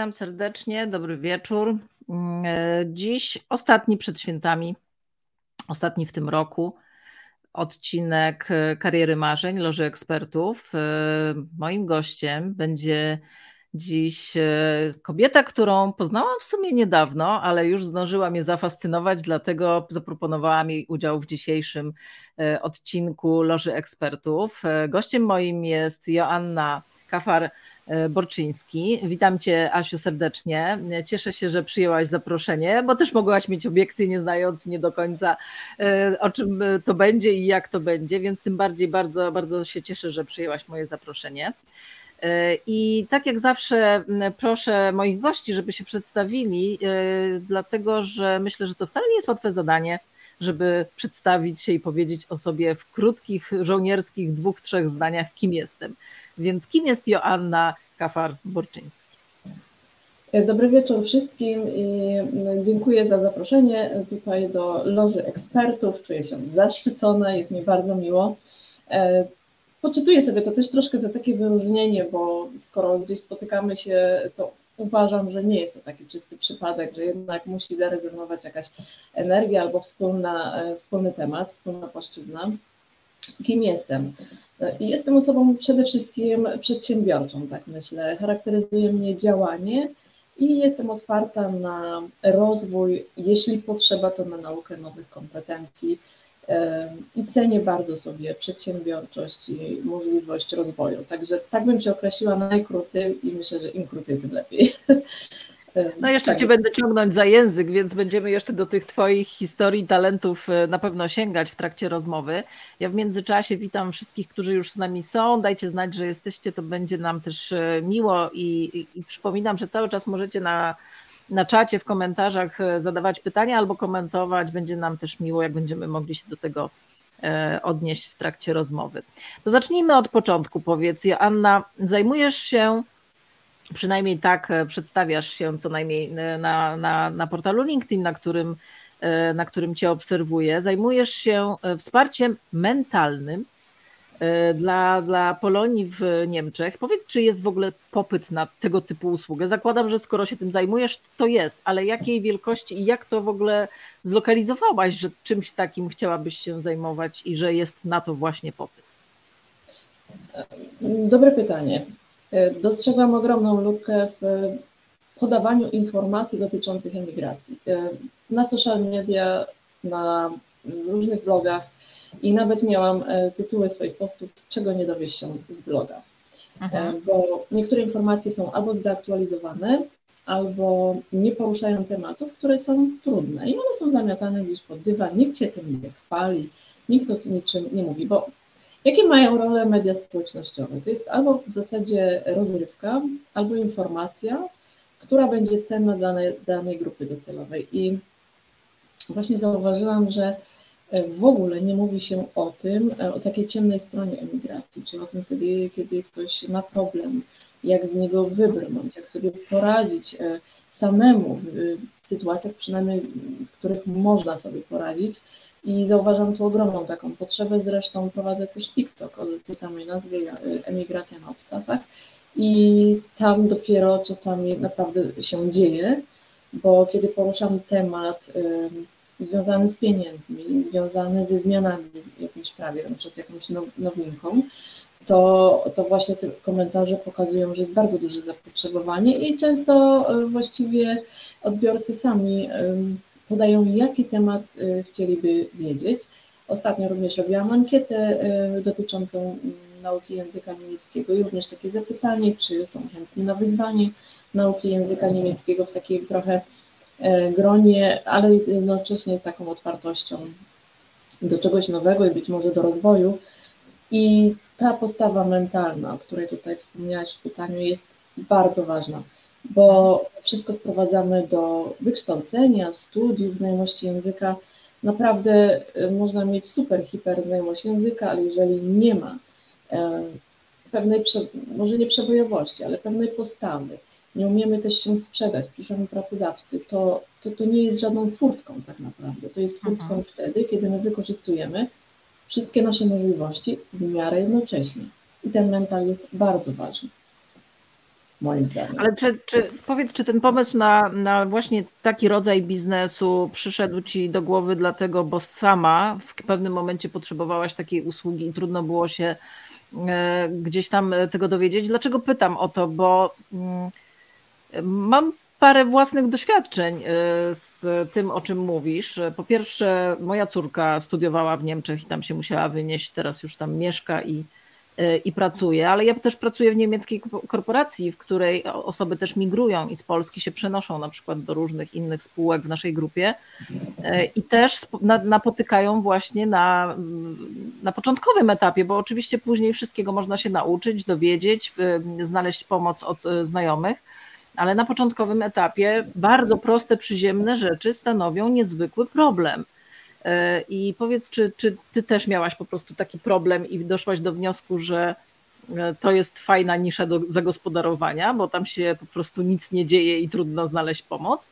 Witam serdecznie, dobry wieczór. Mm, e, dziś ostatni przed świętami, ostatni w tym roku odcinek e, Kariery Marzeń Loży Ekspertów. E, moim gościem będzie dziś kobieta, którą poznałam w sumie niedawno, ale już zdążyła mnie zafascynować, dlatego zaproponowała mi udział w dzisiejszym odcinku Loży Ekspertów. Gościem moim jest Joanna Kafar Borczyński. Witam Cię, Asiu, serdecznie. Cieszę się, że przyjęłaś zaproszenie, bo też mogłaś mieć obiekcje, nie znając mnie do końca, e, o czym to będzie i jak to będzie, więc tym bardziej bardzo, bardzo się cieszę, że przyjęłaś moje zaproszenie. E, I tak jak zawsze proszę moich gości, żeby się przedstawili, dlatego że myślę, że to wcale nie jest łatwe zadanie, żeby przedstawić się i powiedzieć o sobie w krótkich, żołnierskich dwóch, trzech zdaniach, kim jestem. Więc kim jest Joanna Kafar-Borczyński? Dobry wieczór wszystkim i dziękuję za zaproszenie tutaj do Loży Ekspertów. Czuję się zaszczycona, jest mi bardzo miło. E, poczytuję sobie to też troszkę za takie wyróżnienie, bo skoro gdzieś spotykamy się, to uważam, że nie jest to taki czysty przypadek, że jednak musi zarezerwować jakaś energia albo wspólna, e, wspólny temat, wspólna płaszczyzna. Kim jestem? I jestem osobą przede wszystkim przedsiębiorczą, tak myślę. Charakteryzuje mnie działanie i jestem otwarta na rozwój, jeśli potrzeba, to na naukę nowych kompetencji. I cenię bardzo sobie przedsiębiorczość i możliwość rozwoju. Także tak bym się określiła najkrócej i myślę, że im krócej, tym lepiej. No jeszcze tak. Cię będę ciągnąć za język, więc będziemy jeszcze do tych Twoich historii, talentów e, na pewno sięgać w trakcie rozmowy. Ja w międzyczasie witam wszystkich, którzy już z nami są. Dajcie znać, że jesteście, to będzie nam też e, miło i, i, i przypominam, że cały czas możecie na, na czacie, w komentarzach e, zadawać pytania albo komentować. Będzie nam też miło, jak będziemy mogli się do tego odnieść w trakcie rozmowy. To zacznijmy od początku. Powiedz, Anna, zajmujesz się przynajmniej tak e, przedstawiasz się co najmniej e, na, na, na portalu LinkedIn, na którym, e, na którym Cię obserwuję. Zajmujesz się wsparciem mentalnym dla, dla Polonii w Niemczech. Powiedz, czy jest w ogóle popyt na tego typu usługę? Zakładam, że skoro się tym zajmujesz, to jest, ale jakiej wielkości i jak to w ogóle zlokalizowałaś, że czymś takim chciałabyś się zajmować i że jest na to właśnie popyt? Dobre pytanie. E, dostrzegam ogromną lukę w podawaniu informacji dotyczących emigracji. E, na social media, na różnych blogach i nawet miałam e, tytuły swoich postów, czego nie dowiesz się z bloga. Aha. Bo niektóre informacje są albo zdeaktualizowane, albo nie poruszają tematów, które są trudne i one są zamiatane gdzieś pod dywan, nikt cię tym nie chwali, nikt o niczym nie mówi, bo Jakie mają rolę media społecznościowe? To jest albo w zasadzie rozrywka, albo informacja, która będzie cenna dla danej grupy docelowej. I właśnie zauważyłam, że w ogóle nie mówi się o tym, o takiej ciemnej stronie emigracji, czy o tym kiedy ktoś ma problem, jak z niego wybrnąć, jak sobie poradzić e, samemu w sytuacjach przynajmniej, w których można sobie poradzić, i zauważam tu ogromną taką potrzebę. Zresztą prowadzę też TikTok o tej samej nazwie, Emigracja na obcasach. I tam dopiero czasami naprawdę się dzieje, bo kiedy poruszam temat związany z pieniędzmi, związany ze zmianami w jakimś prawie, na przykład jakąś nowinką, to, to właśnie te komentarze pokazują, że jest bardzo duże zapotrzebowanie i często y, właściwie odbiorcy sami podają, jaki temat y, chcieliby wiedzieć. Ostatnio również robiłam ankietę y, dotyczącą mm, nauki języka niemieckiego i również takie zapytanie, czy są chętni na wyzwanie nauki języka niemieckiego w takiej trochę e, gronie, ale jednocześnie z taką otwartością do czegoś nowego i być może do rozwoju. I ta postawa mentalna, o której tutaj wspomniałaś w pytaniu, jest bardzo ważna bo wszystko sprowadzamy do wykształcenia, studiów, znajomości języka. Naprawdę y, można mieć super, hiper znajomość języka, ale jeżeli nie ma e, pewnej, może nie przebojowości, ale pewnej postawy, nie umiemy też się sprzedać, piszemy pracodawcy, to, to, to nie jest żadną furtką tak naprawdę. To jest furtką mhm. wtedy, kiedy my wykorzystujemy wszystkie nasze możliwości w miarę jednocześnie. I ten mental jest bardzo ważny. Moim zdaniem. Ale czy, czy powiedz, czy ten pomysł na, na właśnie taki rodzaj biznesu przyszedł Ci do głowy dlatego, bo sama w pewnym momencie potrzebowałaś takiej usługi i trudno było się e, gdzieś tam tego dowiedzieć? Dlaczego pytam o to? Bo mm, mam parę własnych doświadczeń e, z tym, o czym mówisz. Po pierwsze, moja córka studiowała w Niemczech i tam się musiała wynieść, teraz już tam mieszka i i pracuję, ale ja też pracuję w niemieckiej korporacji, w której osoby też migrują i z Polski się przenoszą na przykład do różnych innych spółek w naszej grupie y, i też napotykają właśnie na, na początkowym etapie, bo oczywiście później wszystkiego można się nauczyć, dowiedzieć, y, znaleźć pomoc od znajomych, ale na początkowym etapie bardzo proste, przyziemne rzeczy stanowią niezwykły problem. E, I powiedz, czy, czy ty też miałaś po prostu taki problem i doszłaś do wniosku, że e, to jest fajna nisza do zagospodarowania, bo tam się po prostu nic nie dzieje i trudno znaleźć pomoc?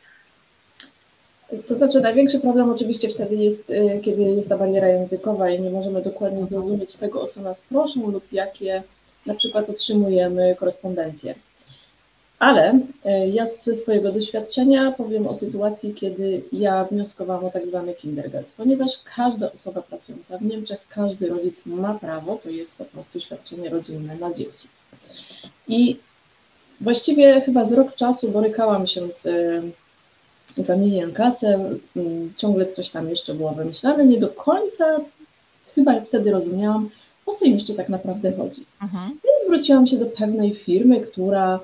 To znaczy, największy problem oczywiście wtedy jest, e, kiedy jest ta bariera językowa i nie możemy dokładnie zrozumieć tego, o co nas proszą lub jakie na przykład otrzymujemy korespondencje. Ale e, ja ze swojego doświadczenia powiem o sytuacji, kiedy ja wnioskowałam o tak zwany kindergarten, ponieważ każda osoba pracująca w Niemczech, każdy rodzic ma prawo, to jest po prostu świadczenie rodzinne na dzieci. I właściwie chyba z rok czasu borykałam się z e, Familienkasem, ciągle coś tam jeszcze było wymyślane, nie do końca chyba wtedy rozumiałam, o co im jeszcze tak naprawdę chodzi. Mhm. Więc zwróciłam się do pewnej firmy, która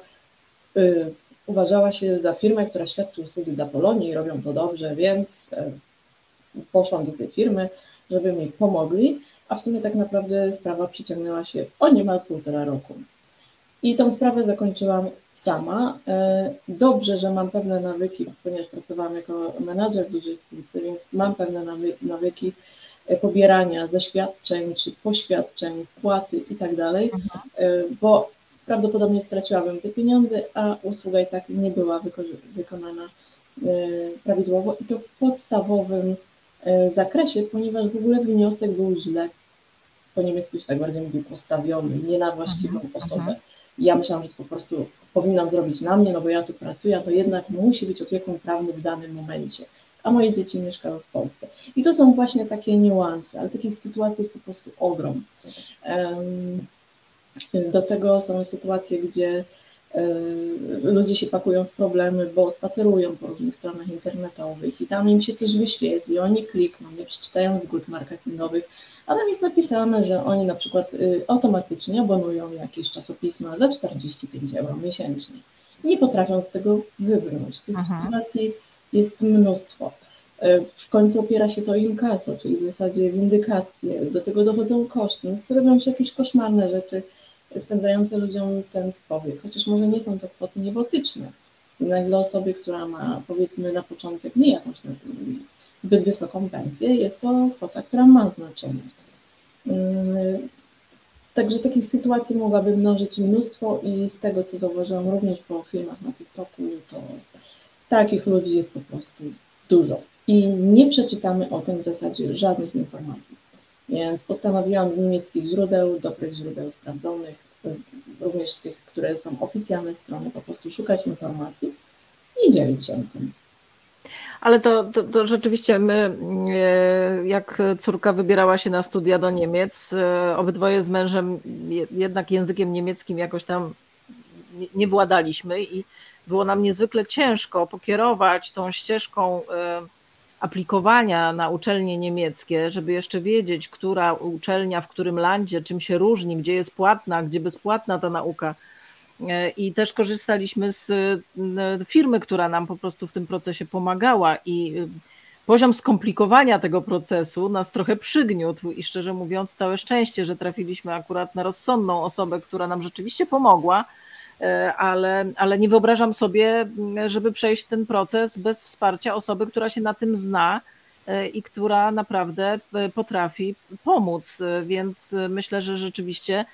uważała się za firmę, która świadczy usługi dla Polonii i robią to dobrze, więc y, poszłam do tej firmy, żeby mi pomogli, a w sumie tak naprawdę sprawa przyciągnęła się o niemal półtora roku. I tą sprawę zakończyłam sama. Y, dobrze, że mam pewne nawyki, ponieważ pracowałam jako menadżer w dużej spółce, więc mam pewne nawyki pobierania zaświadczeń czy poświadczeń, płaty i tak dalej, mhm. bo prawdopodobnie straciłabym te pieniądze, a usługa i tak nie była wykonana e, prawidłowo i to w podstawowym e, zakresie, ponieważ w ogóle wniosek był źle, po niemiecku się tak bardziej mówi, postawiony, nie na właściwą mhm, osobę. Mhm. Ja myślałam, że to po prostu powinnam zrobić na mnie, no bo ja tu pracuję, a to jednak musi być opiekun prawny w danym momencie, a moje dzieci mieszkały w Polsce. I to są właśnie takie niuanse, ale takich sytuacji jest po prostu ogrom. Um, do tego są sytuacje, gdzie e, ludzie się pakują w problemy, bo spacerują po różnych stronach internetowych i tam im się coś wyświetli, oni klikną, nie przeczytają zgód marketingowych, a tam jest napisane, że oni na przykład y, automatycznie abonują jakieś czasopisma za 45 euro miesięcznie. Nie potrafią z tego wybrnąć. Tych Aha. sytuacji jest mnóstwo. E, w końcu opiera się to inkaso, czyli w zasadzie windykacje, do tego dochodzą koszty, więc robią się jakieś koszmarne rzeczy, spędzające ludziom sens powiek, chociaż może nie są to kwoty niebotyczne. Jednak dla osoby, która ma powiedzmy na początek nie jakąś zbyt wysoką pensję, jest to kwota, która ma znaczenie. Mm, także takich sytuacji mogłaby mnożyć mnóstwo i z tego, co zauważyłam również po filmach na TikToku, to takich ludzi jest po prostu dużo. I nie przeczytamy o tym w zasadzie żadnych informacji. Więc postanowiłam z niemieckich źródeł, dobrych źródeł sprawdzonych, również tych, które są oficjalne strony, po prostu szukać informacji i dzielić się tym. Ale to, to, to, rzeczywiście my, e, jak córka wybierała się na studia do Niemiec, e, obydwoje z mężem jednak językiem niemieckim jakoś tam nie władaliśmy i było nam niezwykle ciężko pokierować tą ścieżką e, aplikowania na uczelnie niemieckie, żeby jeszcze wiedzieć, która uczelnia w którym landzie, czym się różni, gdzie jest płatna, gdzie bezpłatna ta nauka. E, I też korzystaliśmy z e, firmy, która nam po prostu w tym procesie pomagała i e, poziom skomplikowania tego procesu nas trochę przygniótł i szczerze mówiąc całe szczęście, że trafiliśmy akurat na rozsądną osobę, która nam rzeczywiście pomogła, ale, ale nie wyobrażam sobie, żeby przejść ten proces bez wsparcia osoby, która się na tym zna e, i która naprawdę e, potrafi pomóc. Więc myślę, że rzeczywiście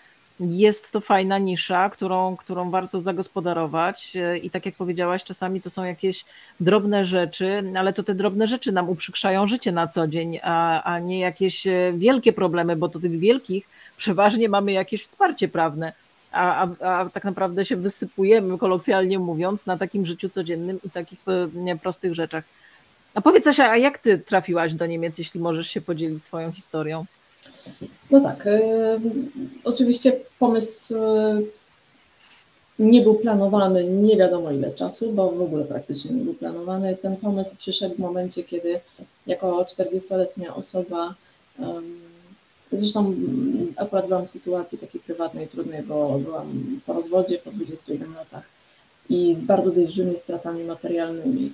jest to fajna nisza, którą, którą warto zagospodarować. I tak jak powiedziałaś, czasami to są jakieś drobne rzeczy, ale to te drobne rzeczy nam uprzykrzają życie na co dzień, a, a nie jakieś wielkie problemy, bo to tych wielkich przeważnie mamy jakieś wsparcie prawne a, a, a tak naprawdę się wysypujemy, kolokwialnie mówiąc, na takim życiu codziennym i takich nie, prostych rzeczach. A powiedz Asia, a jak ty trafiłaś do Niemiec, jeśli możesz się podzielić swoją historią? No tak, y, oczywiście pomysł y, nie był planowany nie wiadomo ile czasu, bo w ogóle praktycznie nie był planowany. Ten pomysł przyszedł w momencie, kiedy jako 40-letnia osoba, zresztą akurat byłam w sytuacji takiej prywatnej, trudnej, bo byłam po rozwodzie po 21 latach i z bardzo dużymi stratami materialnymi,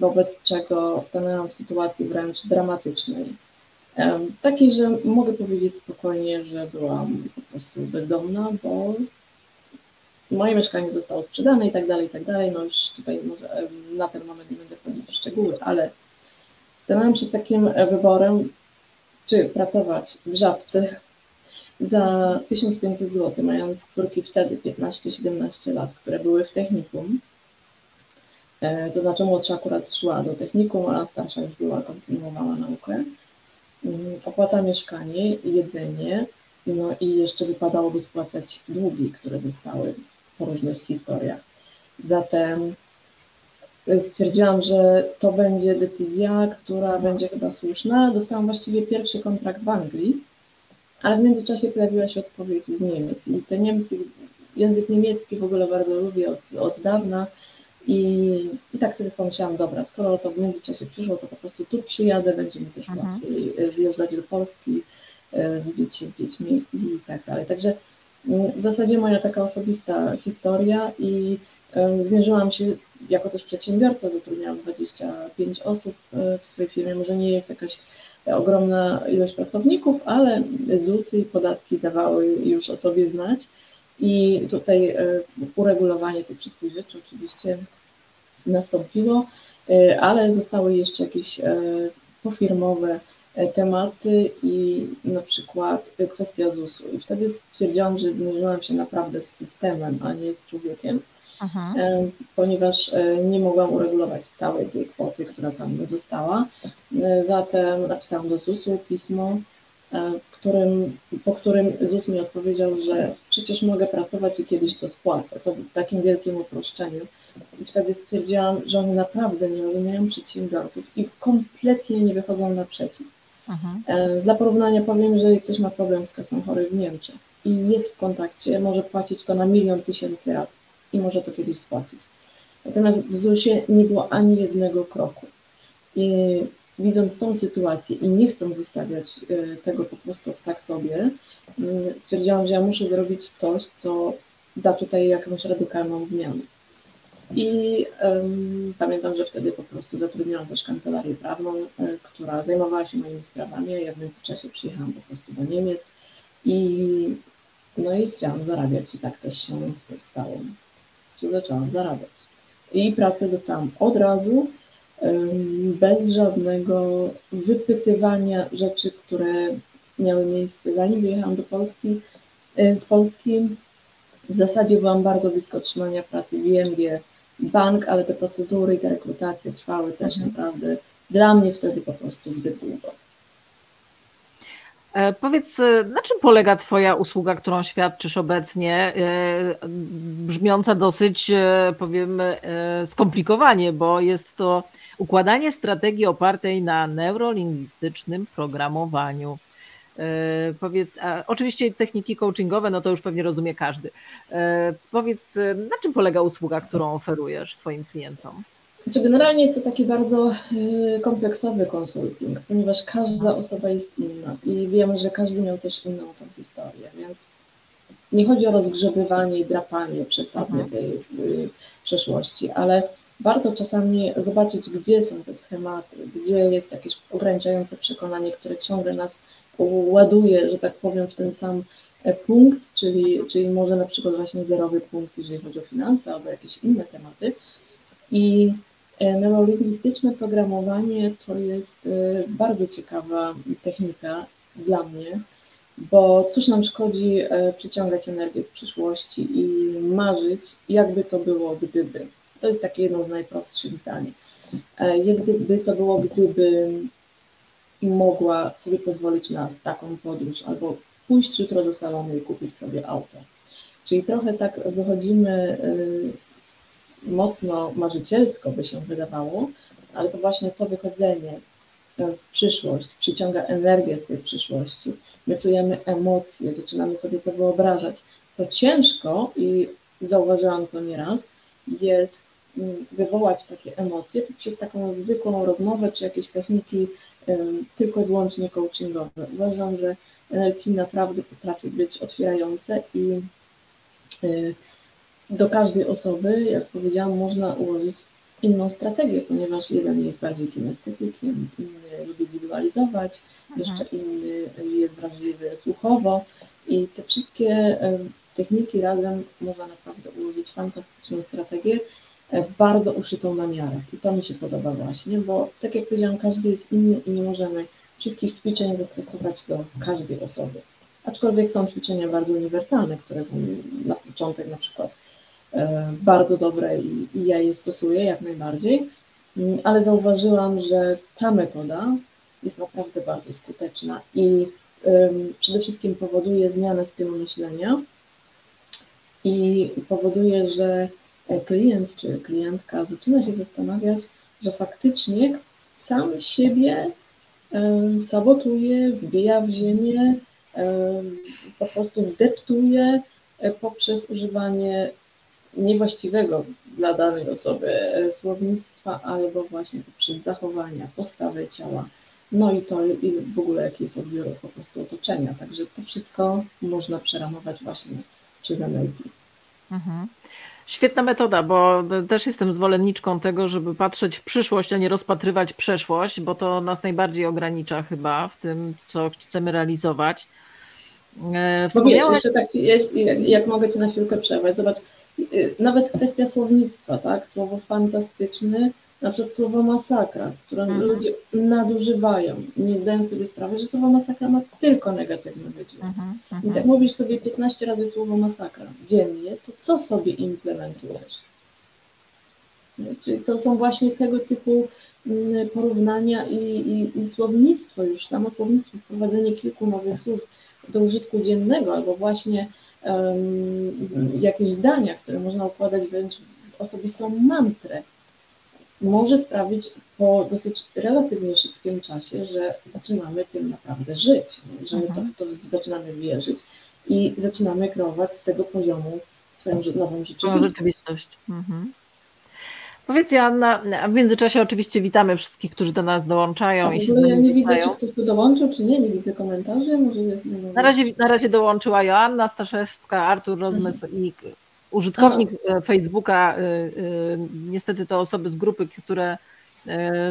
wobec czego stanęłam w sytuacji wręcz dramatycznej. Takiej, że mogę powiedzieć spokojnie, że byłam po prostu bezdomna, bo moje mieszkanie zostało sprzedane i tak dalej, i tak dalej. No już tutaj może na ten moment nie będę wchodzić w szczegóły, ale stanąłem przed takim e, wyborem, czy pracować w żabce za 1500 zł, mając córki wtedy 15-17 lat, które były w technikum. E, to znaczy młodsza akurat szła do technikum, a starsza już była, kontynuowała naukę. Mm, opłata mieszkanie, jedzenie, no i jeszcze wypadałoby spłacać długi, które zostały po różnych historiach. Zatem stwierdziłam, że to będzie decyzja, która będzie chyba słuszna. Dostałam właściwie pierwszy kontrakt w Anglii, ale w międzyczasie pojawiła się odpowiedź z Niemiec. I te Niemcy, język niemiecki w ogóle bardzo lubię od, od dawna. I, I tak sobie pomyślałam, dobra, skoro to w międzyczasie przyszło, to po prostu tu przyjadę, będzie mi też mhm. łatwiej e, zjeżdżać do Polski, e, widzieć się z dziećmi i tak dalej. Także w zasadzie moja taka osobista historia i zmierzyłam się jako też przedsiębiorca, zatrudniałam 25 osób e, w swojej firmie, może nie jest jakaś ogromna ilość pracowników, ale ZUSy i podatki dawały już o sobie znać. I tutaj e, uregulowanie tych wszystkich rzeczy oczywiście nastąpiło, e, ale zostały jeszcze jakieś pofirmowe tematy i na przykład kwestia ZUS-u. I wtedy stwierdziłam, że zmierzyłam się naprawdę z systemem, a nie z człowiekiem, Aha. E, ponieważ e, nie mogłam uregulować całej tej kwoty, która tam została. Zatem napisałam do ZUS-u pismo, którym, po którym ZUS mi odpowiedział, że przecież mogę pracować i kiedyś to spłacę. To w takim wielkim uproszczeniu. I wtedy stwierdziłam, że oni naprawdę nie rozumieją przedsiębiorców i kompletnie nie wychodzą naprzeciw. Mhm. Dla porównania powiem, że ktoś ma problem z kasą chorych w Niemczech i jest w kontakcie, może płacić to na milion tysięcy lat i może to kiedyś spłacić. Natomiast w ZUS-ie nie było ani jednego kroku. I widząc tą sytuację i nie chcąc zostawiać e, tego po prostu tak sobie, mm, stwierdziłam, że ja muszę zrobić coś, co da tutaj jakąś radykalną zmianę. I um, pamiętam, że wtedy po prostu zatrudniłam też kancelarię prawną, y, która zajmowała się moimi sprawami, a ja w międzyczasie przyjechałam po prostu do Niemiec i no i chciałam zarabiać i tak też się stało. Czyli zaczęłam zarabiać. I pracę dostałam od razu, bez żadnego wypytywania rzeczy, które miały miejsce zanim wyjechałam do Polski, y, z Polski. W zasadzie byłam bardzo blisko otrzymania pracy w IMG, bank, ale te procedury i te rekrutacje trwały też mhm. naprawdę dla mnie wtedy po prostu zbyt długo. E, powiedz, e, na czym polega Twoja usługa, którą świadczysz obecnie, e, brzmiąca dosyć, powiemy, skomplikowanie, bo jest to układanie strategii opartej na neurolingwistycznym programowaniu. E, powiedz, oczywiście techniki coachingowe, no to już pewnie rozumie każdy. E, powiedz, na czym polega usługa, którą oferujesz swoim klientom? Znaczy generalnie jest to taki bardzo e, kompleksowy konsulting, ponieważ każda osoba jest inna i wiemy, że każdy miał też inną tą historię, więc nie chodzi o rozgrzebywanie i drapanie przesadnie mhm. tej przeszłości, ale warto czasami zobaczyć, gdzie są te schematy, gdzie jest jakieś ograniczające przekonanie, które ciągle nas ładuje, że tak powiem, w ten sam e, punkt, czyli, czyli może na przykład właśnie zerowy punkt, jeżeli chodzi o finanse albo jakieś inne tematy. I e, neurolingwistyczne programowanie to jest e, bardzo ciekawa technika dla mnie, bo cóż nam szkodzi przyciągać energię z przyszłości i marzyć, jakby to było gdyby. To jest takie jedno z najprostszych zdań. Jak gdyby to było, gdyby mogła sobie pozwolić na taką podróż albo pójść jutro do salonu i kupić sobie auto. Czyli trochę tak wychodzimy mocno marzycielsko, by się wydawało, ale to właśnie to wychodzenie w przyszłość przyciąga energię z tej przyszłości. My czujemy emocje, zaczynamy sobie to wyobrażać. Co ciężko i zauważyłam to nieraz, jest wywołać takie emocje przez taką zwykłą rozmowę czy jakieś techniki tylko i wyłącznie coachingowe. Uważam, że NLP naprawdę potrafi być otwierające i y, do każdej osoby, jak powiedziałam, można ułożyć inną strategię, ponieważ jeden jest bardziej kinestetykiem, inny lubi wizualizować, mhm. jeszcze inny jest wrażliwy słuchowo i te wszystkie techniki razem można naprawdę ułożyć fantastyczną strategię, e, bardzo uszytą na miarę. I to mi się podoba właśnie, bo tak jak powiedziałam, każdy jest inny i nie możemy wszystkich ćwiczeń zastosować do każdej osoby. Aczkolwiek są ćwiczenia bardzo uniwersalne, które są na początek na przykład e, bardzo dobre i, i ja je stosuję jak najbardziej, mm, ale zauważyłam, że ta metoda jest naprawdę bardzo skuteczna i przede wszystkim powoduje zmianę stylu myślenia, i powoduje, że klient czy klientka zaczyna się zastanawiać, że faktycznie sam siebie sabotuje, wbija w ziemię, po prostu zdeptuje e, poprzez używanie niewłaściwego dla danej osoby e, słownictwa albo właśnie poprzez zachowania, postawę ciała. No i to i w ogóle jaki jest odbiór po prostu otoczenia. Także to wszystko można przeramować właśnie przez NLP. Mhm. Świetna metoda, bo też jestem zwolenniczką tego, żeby patrzeć w przyszłość, a nie rozpatrywać przeszłość, bo to nas najbardziej ogranicza chyba w tym, co chcemy realizować. Wspomniałaś... Bo wiesz, jeszcze tak, jak, jak mogę Cię na chwilkę przerwać, zobacz, y, nawet kwestia słownictwa, tak? Słowo fantastyczny na przykład słowo masakra, które mhm. ludzie nadużywają, nie zdając sobie sprawy, że słowo masakra ma tylko negatywny wydźwięk. Mhm. Mhm. Więc jak mówisz sobie 15 razy słowo masakra dziennie, to co sobie implementujesz? Czyli to są właśnie tego typu mm, porównania i, i, i słownictwo, już samo słownictwo, wprowadzenie kilku nowych słów do użytku dziennego, albo właśnie um, jakieś zdania, które można układać wręcz w osobistą mantrę, może sprawić po dosyć relatywnie szybkim czasie, że zaczynamy tym naprawdę żyć, że my mhm. to, to zaczynamy wierzyć i zaczynamy kreować z tego poziomu swoją nową rzeczywistość. rzeczywistość. Mhm. Powiedz Joanna, a w międzyczasie oczywiście witamy wszystkich, którzy do nas dołączają. A, i się ja nie widzę, czy ktoś tu dołączył, czy nie, nie widzę komentarzy. Może jest na, razie, na razie dołączyła Joanna Staszewska, Artur Rozmysł mhm. i Użytkownik e, Facebooka, e, e, niestety to osoby z grupy, które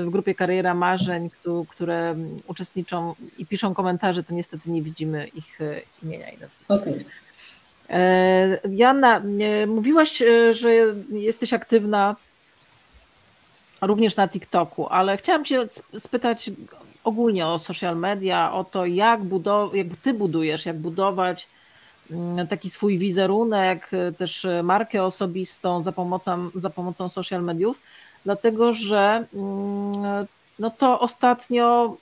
w grupie Kariera Marzeń, które uczestniczą i piszą komentarze, to niestety nie widzimy ich imienia i nazwiska. Okay. Joanna, mówiłaś, że jesteś aktywna również na TikToku, ale chciałam Cię spytać ogólnie o social media, o to, jak, budow- jak Ty budujesz, jak budować taki swój wizerunek, y, też markę osobistą za pomocą, za pomocą social mediów, dlatego że mm, no to ostatnio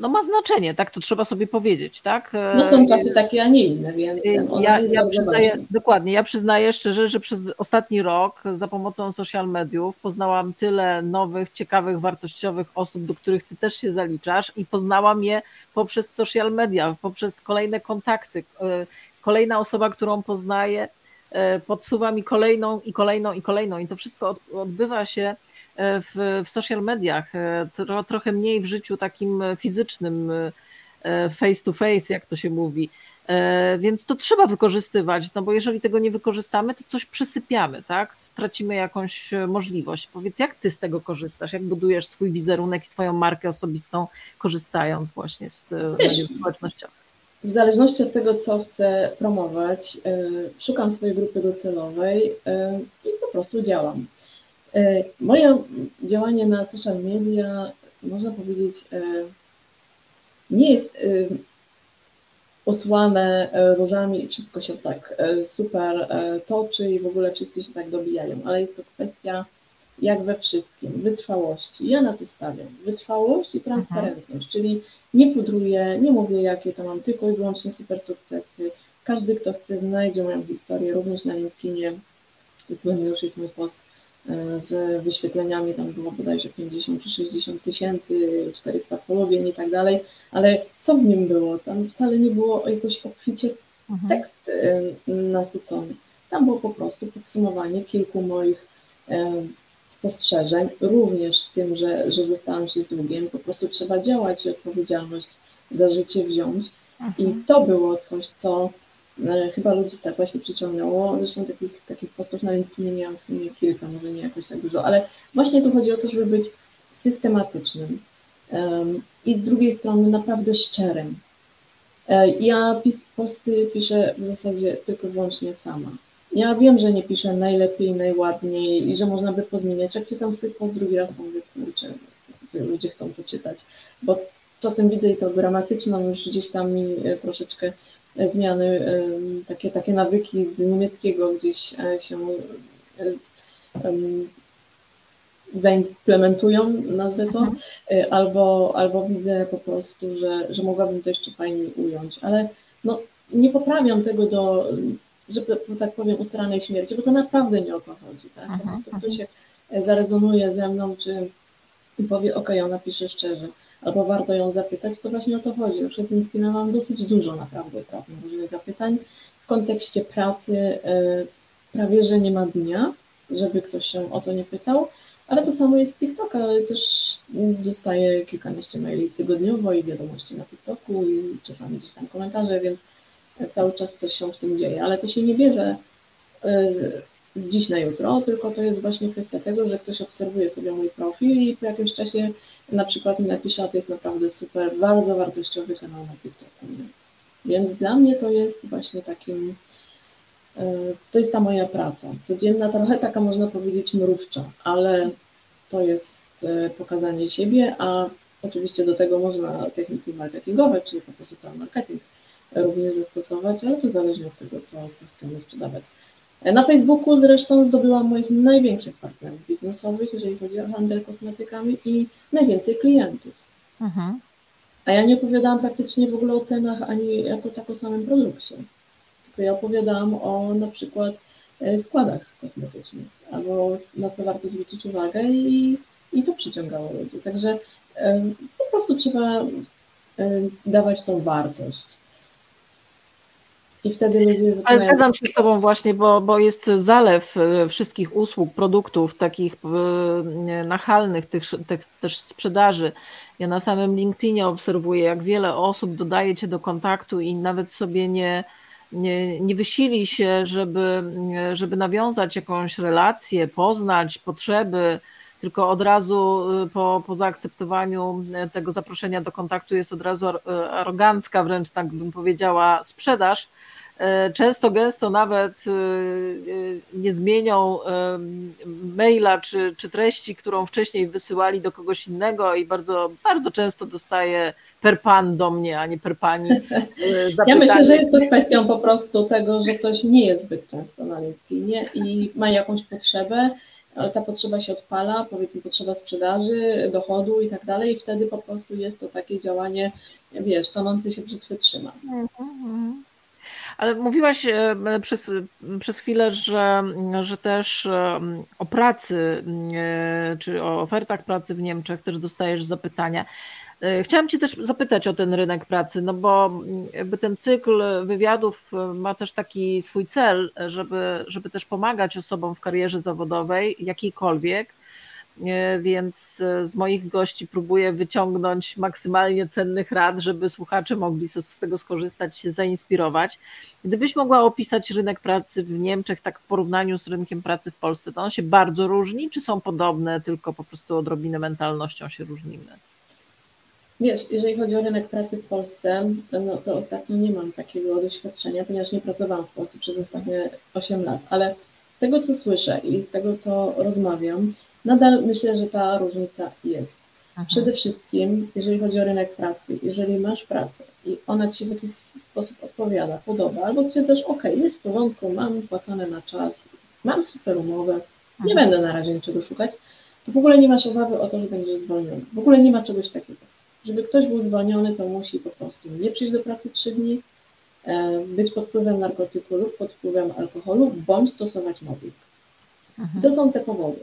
no ma znaczenie, tak to trzeba sobie powiedzieć, tak? No są czasy takie, a nie inne, więc y, ja, ja przyznaję, dokładnie, ja przyznaję szczerze, że przez ostatni rok za pomocą social mediów poznałam tyle nowych, ciekawych, wartościowych osób, do których ty też się zaliczasz i poznałam je poprzez social media, poprzez kolejne kontakty, y, kolejna osoba, którą poznaję, e, podsuwa mi kolejną i kolejną i kolejną. I to wszystko odbywa się e, w, w social mediach, e, tro, trochę mniej w życiu takim fizycznym, face to face, jak to się mówi. Więc to trzeba wykorzystywać, no bo jeżeli tego nie wykorzystamy, to coś przesypiamy, tak? Stracimy jakąś możliwość. Powiedz, jak ty z tego korzystasz? Jak budujesz swój wizerunek i swoją markę osobistą, korzystając właśnie z mediów społecznościowych? W zależności od tego, co chcę promować, e, szukam swojej grupy docelowej e, i po prostu działam. E, moje działanie na social media, można powiedzieć, nie jest osłane różami i wszystko się tak super toczy i w ogóle wszyscy się tak dobijają, ale jest to kwestia jak we wszystkim, wytrwałości. Ja na to stawiam. Wytrwałość i transparentność, mhm. czyli nie pudruję, nie mówię, jakie to mam tylko i wyłącznie super sukcesy. każdy, kto chce, znajdzie moją historię, również na LinkedInie. Słynny już jest mój post e, z wyświetleniami, tam było bodajże 50 czy 60 tysięcy, 400 polowień i tak dalej, ale co w nim było? Tam wcale nie było jakoś obficie mhm. tekst e, nasycony. Tam było po prostu podsumowanie kilku moich spostrzeżeń, również z tym, że, że zostałam się z długiem, po prostu trzeba działać i odpowiedzialność za życie wziąć. I mhm. to było coś, co e, chyba ludzi tak właśnie przyciągnęło. Zresztą takich, takich postów na LinkedInie miałam w sumie kilka, może nie jakoś tak dużo, ale właśnie tu chodzi o to, żeby być systematycznym um, i z drugiej strony naprawdę szczerym. E, ja pis, posty piszę w zasadzie tylko i wyłącznie sama. Ja wiem, że nie piszę najlepiej, najładniej i że można by pozmieniać. Jak czytam swój post drugi raz, to mówię, kurczę, ludzie chcą to czytać, bo czasem widzę i to gramatyczną, już gdzieś tam mi e, troszeczkę e, zmiany, e, takie, takie nawyki z niemieckiego gdzieś się zaimplementują, nazwę to, mhm. albo, albo widzę po prostu, że, że mogłabym to jeszcze fajniej ująć, ale no, nie poprawiam tego do że tak powiem, ustaranej śmierci, bo to naprawdę nie o to chodzi. Tak? Po mhm, prostu ktoś mhm. się e, zarezonuje ze mną, czy powie, ok, ona pisze szczerze, albo warto ją zapytać, to właśnie o to chodzi. Na przykład LinkedIna mam dosyć dużo naprawdę ostatnio różnych zapytań. W kontekście pracy e, prawie, że nie ma dnia, żeby ktoś się o to nie pytał, ale to samo jest z TikToka, ale też dostaję kilkanaście maili tygodniowo i wiadomości na TikToku i czasami gdzieś tam komentarze, więc cały czas coś się w tym dzieje, ale to się nie bierze y, z dziś na jutro, tylko to jest właśnie kwestia tego, że ktoś obserwuje sobie mój profil i po jakimś czasie na przykład mi napisze, a to jest naprawdę super, bardzo wartościowy kanał na TikToku. Więc dla mnie to jest właśnie takim, y, to jest ta moja praca. Codzienna, trochę taka można powiedzieć mrówcza, ale to jest y, pokazanie siebie, a oczywiście do tego można techniki marketingowe, czyli po prostu cały marketing również zastosować, ale to zależy od tego, co, co chcemy sprzedawać. Na Facebooku zresztą zdobyłam moich największych partnerów biznesowych, jeżeli chodzi o handel kosmetykami i najwięcej klientów. Mhm. A ja nie opowiadałam praktycznie w ogóle o cenach ani jako tak o samym produkcie. Tylko ja opowiadałam o na przykład e, składach kosmetycznych, albo na co warto zwrócić uwagę i, i to przyciągało ludzi. Także po prostu trzeba dawać tą wartość. I wtedy ludzie Ale zgadzam się z Tobą właśnie, bo, bo jest zalew e, wszystkich usług, produktów takich e, nachalnych, tych, tych też sprzedaży. Ja na samym LinkedInie obserwuję, jak wiele osób dodaje Cię do kontaktu i nawet sobie nie, nie, nie wysili się, żeby, żeby nawiązać jakąś relację, poznać potrzeby, tylko od razu e, po, po zaakceptowaniu tego zaproszenia do kontaktu jest od razu arogancka, wręcz tak bym powiedziała, sprzedaż E, często, gęsto nawet e, e, nie zmienią maila czy, czy treści, którą wcześniej wysyłali do kogoś innego i bardzo, bardzo często dostaję per pan do mnie, a nie per pani. Ja myślę, że jest to kwestią po prostu tego, że ktoś nie jest zbyt często na LinkedInie i ma jakąś potrzebę, ale ta potrzeba się odpala, powiedzmy potrzeba sprzedaży, dochodu i tak dalej i wtedy po prostu jest to takie działanie, wiesz, tonący się brzytwy trzyma. Mm -hmm. Ale mówiłaś e, przez, przez chwilę, że, że też e, o pracy, e, czy o ofertach pracy w Niemczech też dostajesz zapytania. Chciałam Cię też zapytać o ten rynek pracy, no bo ten cykl wywiadów ma też taki swój cel, żeby, żeby też pomagać osobom w karierze zawodowej, jakiejkolwiek, więc e, z moich gości próbuję wyciągnąć maksymalnie cennych rad, żeby słuchacze mogli z tego skorzystać, się zainspirować. Gdybyś mogła opisać rynek pracy w Niemczech tak w porównaniu z rynkiem pracy w Polsce, to on się bardzo różni, czy są podobne, tylko po prostu odrobinę mentalnością się różnimy? Wiesz, jeżeli chodzi o rynek pracy w Polsce, no to ostatnio nie mam takiego doświadczenia, ponieważ nie pracowałam w Polsce przez ostatnie 8 lat, ale z tego co słyszę i z tego co rozmawiam, nadal myślę, że ta różnica jest. Aha. Przede wszystkim, jeżeli chodzi o rynek pracy, jeżeli masz pracę i ona Ci w jakiś sposób odpowiada, podoba, albo stwierdzasz, ok, jest w porządku, mam płacone na czas, mam super umowę, nie Aha. będę na razie niczego szukać, to w ogóle nie masz obawy o to, że będziesz zwolniony. W ogóle nie ma czegoś takiego. Żeby ktoś był zwolniony, to musi po prostu nie przyjść do pracy trzy dni, być pod wpływem narkotyku lub pod wpływem alkoholu, bądź stosować mobbing. Mhm. To są te powody.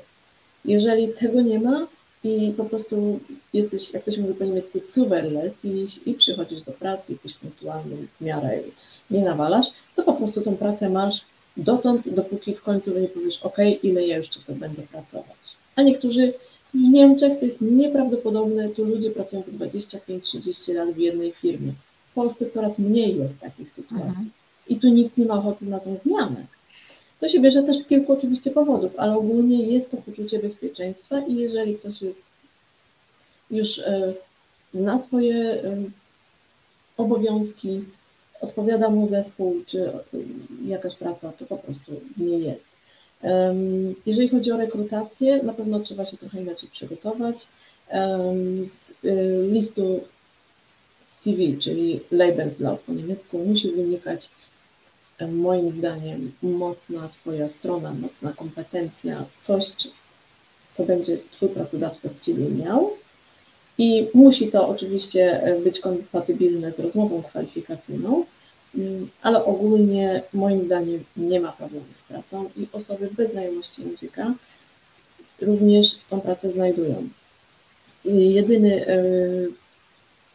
Jeżeli tego nie ma i po prostu jesteś, jak to się mówi po niemiecku, zuverless i, i przychodzisz do pracy, jesteś punktualny w miarę i nie nawalasz, to po prostu tą pracę masz dotąd, dopóki w końcu nie powiesz, ok, ile ja jeszcze to będę pracować. A niektórzy w Niemczech to jest nieprawdopodobne, tu ludzie pracują po 25-30 lat w jednej firmie. W Polsce coraz mniej jest takich sytuacji. Mhm. I tu nikt nie ma ochoty na tą zmianę. To się bierze też z kilku oczywiście powodów, ale ogólnie jest to poczucie bezpieczeństwa i jeżeli ktoś jest już e, zna swoje e, obowiązki, odpowiada mu zespół czy e, jakaś praca, to po prostu nie jest. Jeżeli chodzi o rekrutację, na pewno trzeba się trochę inaczej przygotować. Z listu CV, czyli Lebenslauf po niemiecku, musi wynikać moim zdaniem mocna Twoja strona, mocna kompetencja, coś, co będzie Twój pracodawca z Ciebie miał. I musi to oczywiście być kompatybilne z rozmową kwalifikacyjną, mm, ale ogólnie moim zdaniem nie ma problemu z pracą i osoby bez znajomości języka również tą pracę znajdują. I jedyny e,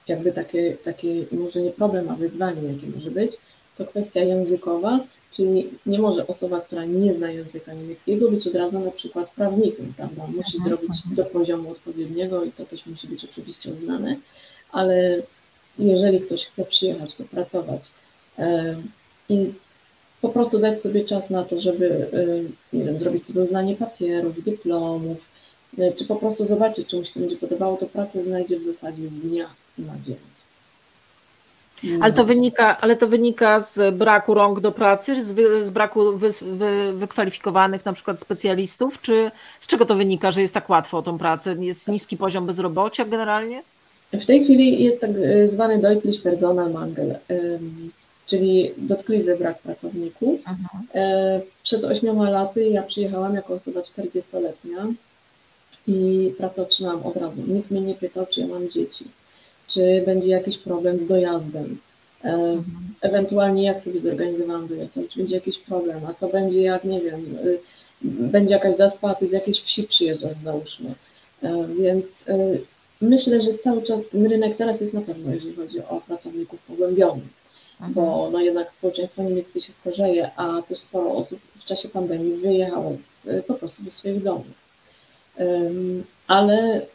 jakby takie, takie może nie problem, a wyzwanie, jakie może być, to kwestia językowa, czyli nie może osoba, która nie zna języka niemieckiego być od razu na przykład prawnikiem, prawda? Musi mhm, zrobić do poziomu odpowiedniego i to też musi być oczywiście uznane, ale jeżeli ktoś chce przyjechać, to pracować i po prostu dać sobie czas na to, żeby nie wiem, zrobić sobie uznanie papierów, dyplomów, czy po prostu zobaczyć, czy mu się będzie podobało, to pracę znajdzie w zasadzie z dnia na dzień. Ale to, wynika, ale to wynika z braku rąk do pracy, z, wy, z braku wy, wy, wykwalifikowanych na przykład specjalistów, czy z czego to wynika, że jest tak łatwo o tą pracę? Jest niski poziom bezrobocia generalnie? W tej chwili jest tak e, zwany Deutlich Personalmangel, czyli dotkliwy brak pracowników. Aha. E, przed ośmioma laty ja przyjechałam jako osoba 40-letnia i pracę otrzymałam od razu. Nikt mnie nie pytał, czy ja mam dzieci czy będzie jakiś problem z dojazdem, e, mhm. ewentualnie jak sobie zorganizowałam dojazd, czy będzie jakiś problem, a co będzie jak, nie wiem, y, będzie jakaś zaspa, ty z jakiejś wsi przyjeżdżasz, załóżmy. E, więc e, myślę, że cały czas ten rynek teraz jest na pewno, jeżeli chodzi o pracowników pogłębiony, mhm. bo no jednak społeczeństwo niemieckie się starzeje, a też sporo osób w czasie pandemii wyjechało z, po prostu do swoich domów. Ale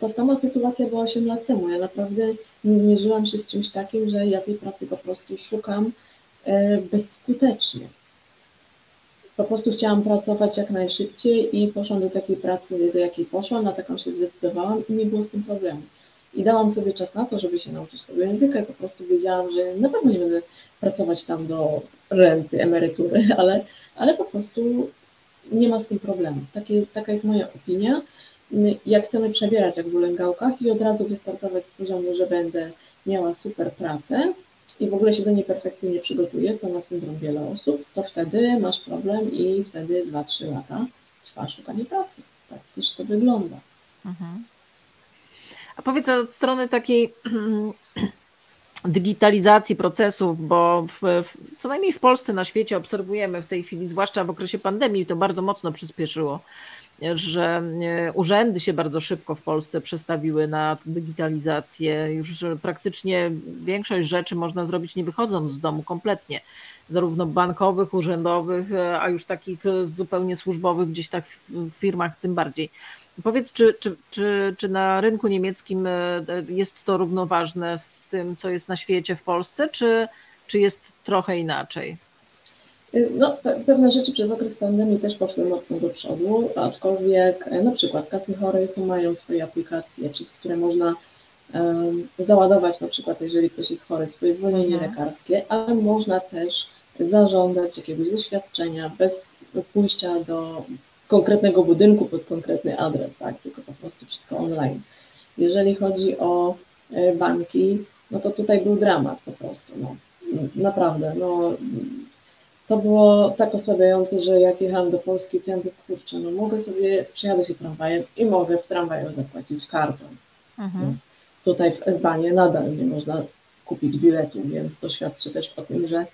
ta sama sytuacja była 8 lat temu. Ja naprawdę nie mierzyłam się z czymś takim, że ja tej pracy po prostu szukam e, bezskutecznie. Po prostu chciałam pracować jak najszybciej i poszłam do takiej pracy, do jakiej poszłam, na taką się zdecydowałam i nie było z tym problemu. I dałam sobie czas na to, żeby się nauczyć tego języka i po prostu wiedziałam, że na pewno nie będę pracować tam do renty, emerytury, ale, ale po prostu nie ma z tym problemu. Takie, taka jest moja opinia jak chcemy przebierać jak w ulęgałkach i od razu wystartować z poziomu, że będę miała super pracę i w ogóle się do niej perfekcyjnie przygotuję, co ma syndrom wiele osób, to wtedy masz problem i wtedy 2-3 lata trwa szukanie pracy. Tak też to wygląda. Mhm. A powiedz od strony takiej digitalizacji procesów, bo w, w, co najmniej w Polsce, na świecie obserwujemy w tej chwili, zwłaszcza w okresie pandemii, to bardzo mocno przyspieszyło że e, urzędy się bardzo szybko w Polsce przestawiły na digitalizację. Już praktycznie większość rzeczy można zrobić nie wychodząc z domu kompletnie, zarówno bankowych, urzędowych, e, a już takich zupełnie służbowych, gdzieś tak w firmach tym bardziej. Powiedz, czy, czy, czy, czy na rynku niemieckim e, jest to równoważne z tym, co jest na świecie w Polsce, czy, czy jest trochę inaczej? No, pewne rzeczy przez okres pandemii też poszły mocno do przodu, aczkolwiek e, na przykład kasy chorych mają swoje aplikacje, przez które można um, załadować na przykład, jeżeli ktoś jest chory, swoje zwolnienie mhm. lekarskie, ale można też zażądać jakiegoś doświadczenia bez pójścia do konkretnego budynku pod konkretny adres, tak, tylko po prostu wszystko online. Jeżeli chodzi o e, banki, no to tutaj był dramat po prostu, no, naprawdę, no to było tak osłabiające, że jak jechałam do Polski, to ja mówię, kurczę, no mogę sobie, przejadę się tramwajem i mogę w tramwaju zapłacić kartą. Mhm. Tutaj w Esbanie nadal nie można kupić biletu, więc to świadczy też o tym, że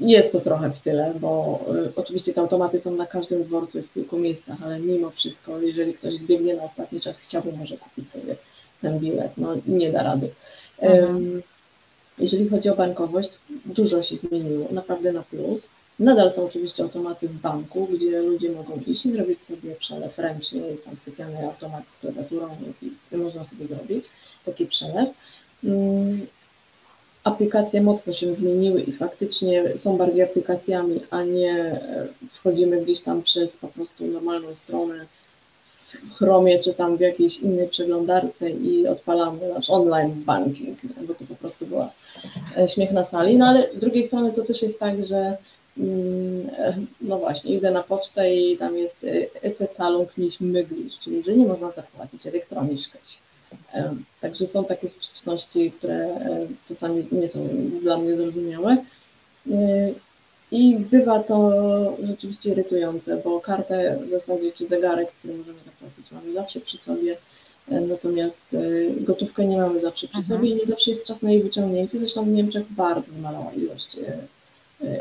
jest to trochę w tyle, bo oczywiście te automaty są na każdym dworcu i w kilku miejscach, ale mimo wszystko, jeżeli ktoś zbiegnie na ostatni czas, chciałby może kupić sobie ten bilet, no nie da rady. Mhm. Jeżeli chodzi o bankowość, dużo się zmieniło, naprawdę na plus. Nadal są oczywiście automaty w banku, gdzie ludzie mogą iść i zrobić sobie przelew ręcznie. Jest tam specjalny automat z klawiaturą i można sobie zrobić taki przelew. Mm, aplikacje mocno się zmieniły i faktycznie są bardziej aplikacjami, a nie e, wchodzimy gdzieś tam przez po prostu normalną stronę w Chromie czy tam w jakiejś innej przeglądarce i odpalamy nasz online banking, bo to po prostu była e, śmiech na sali. No ale z drugiej strony to też jest tak, że mm, e, no właśnie, idę na pocztę i tam jest EC-calung niż myglisz, czyli że nie można zapłacić elektronicznie. Także są takie sprzeczności, które czasami nie są dla mnie zrozumiałe. I bywa to rzeczywiście irytujące, bo kartę w zasadzie czy zegarek, który możemy zapłacić, mamy zawsze przy sobie, natomiast gotówkę nie mamy zawsze przy mhm. sobie i nie zawsze jest czas na jej wyciągnięcie. Zresztą w Niemczech bardzo zmalała ilość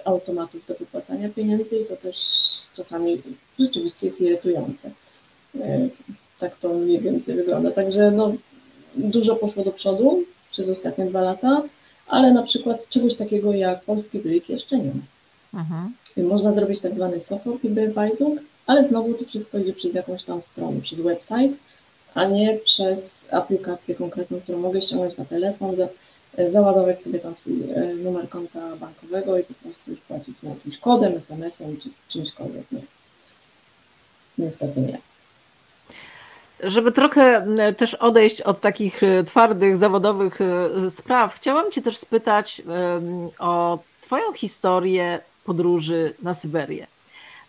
automatów do wypłacania pieniędzy i to też czasami rzeczywiście jest irytujące. Tak to mniej więcej wygląda. Także no, dużo poszło do przodu przez ostatnie dwa lata, ale na przykład czegoś takiego jak polski blik jeszcze nie ma. Mhm. Można zrobić tak zwany software Überweisung, ale znowu to wszystko idzie przez jakąś tam stronę, przez website, a nie przez aplikację konkretną, którą mogę ściągnąć na telefon, za, załadować sobie tam swój e, numer konta bankowego i po prostu już płacić jakimś kodem, SMS-em czy czymśkolwiek. Nie. Niestety nie. Żeby trochę też odejść od takich e, twardych, zawodowych e, spraw, chciałam Cię też spytać o Twoją historię podróży na Syberię.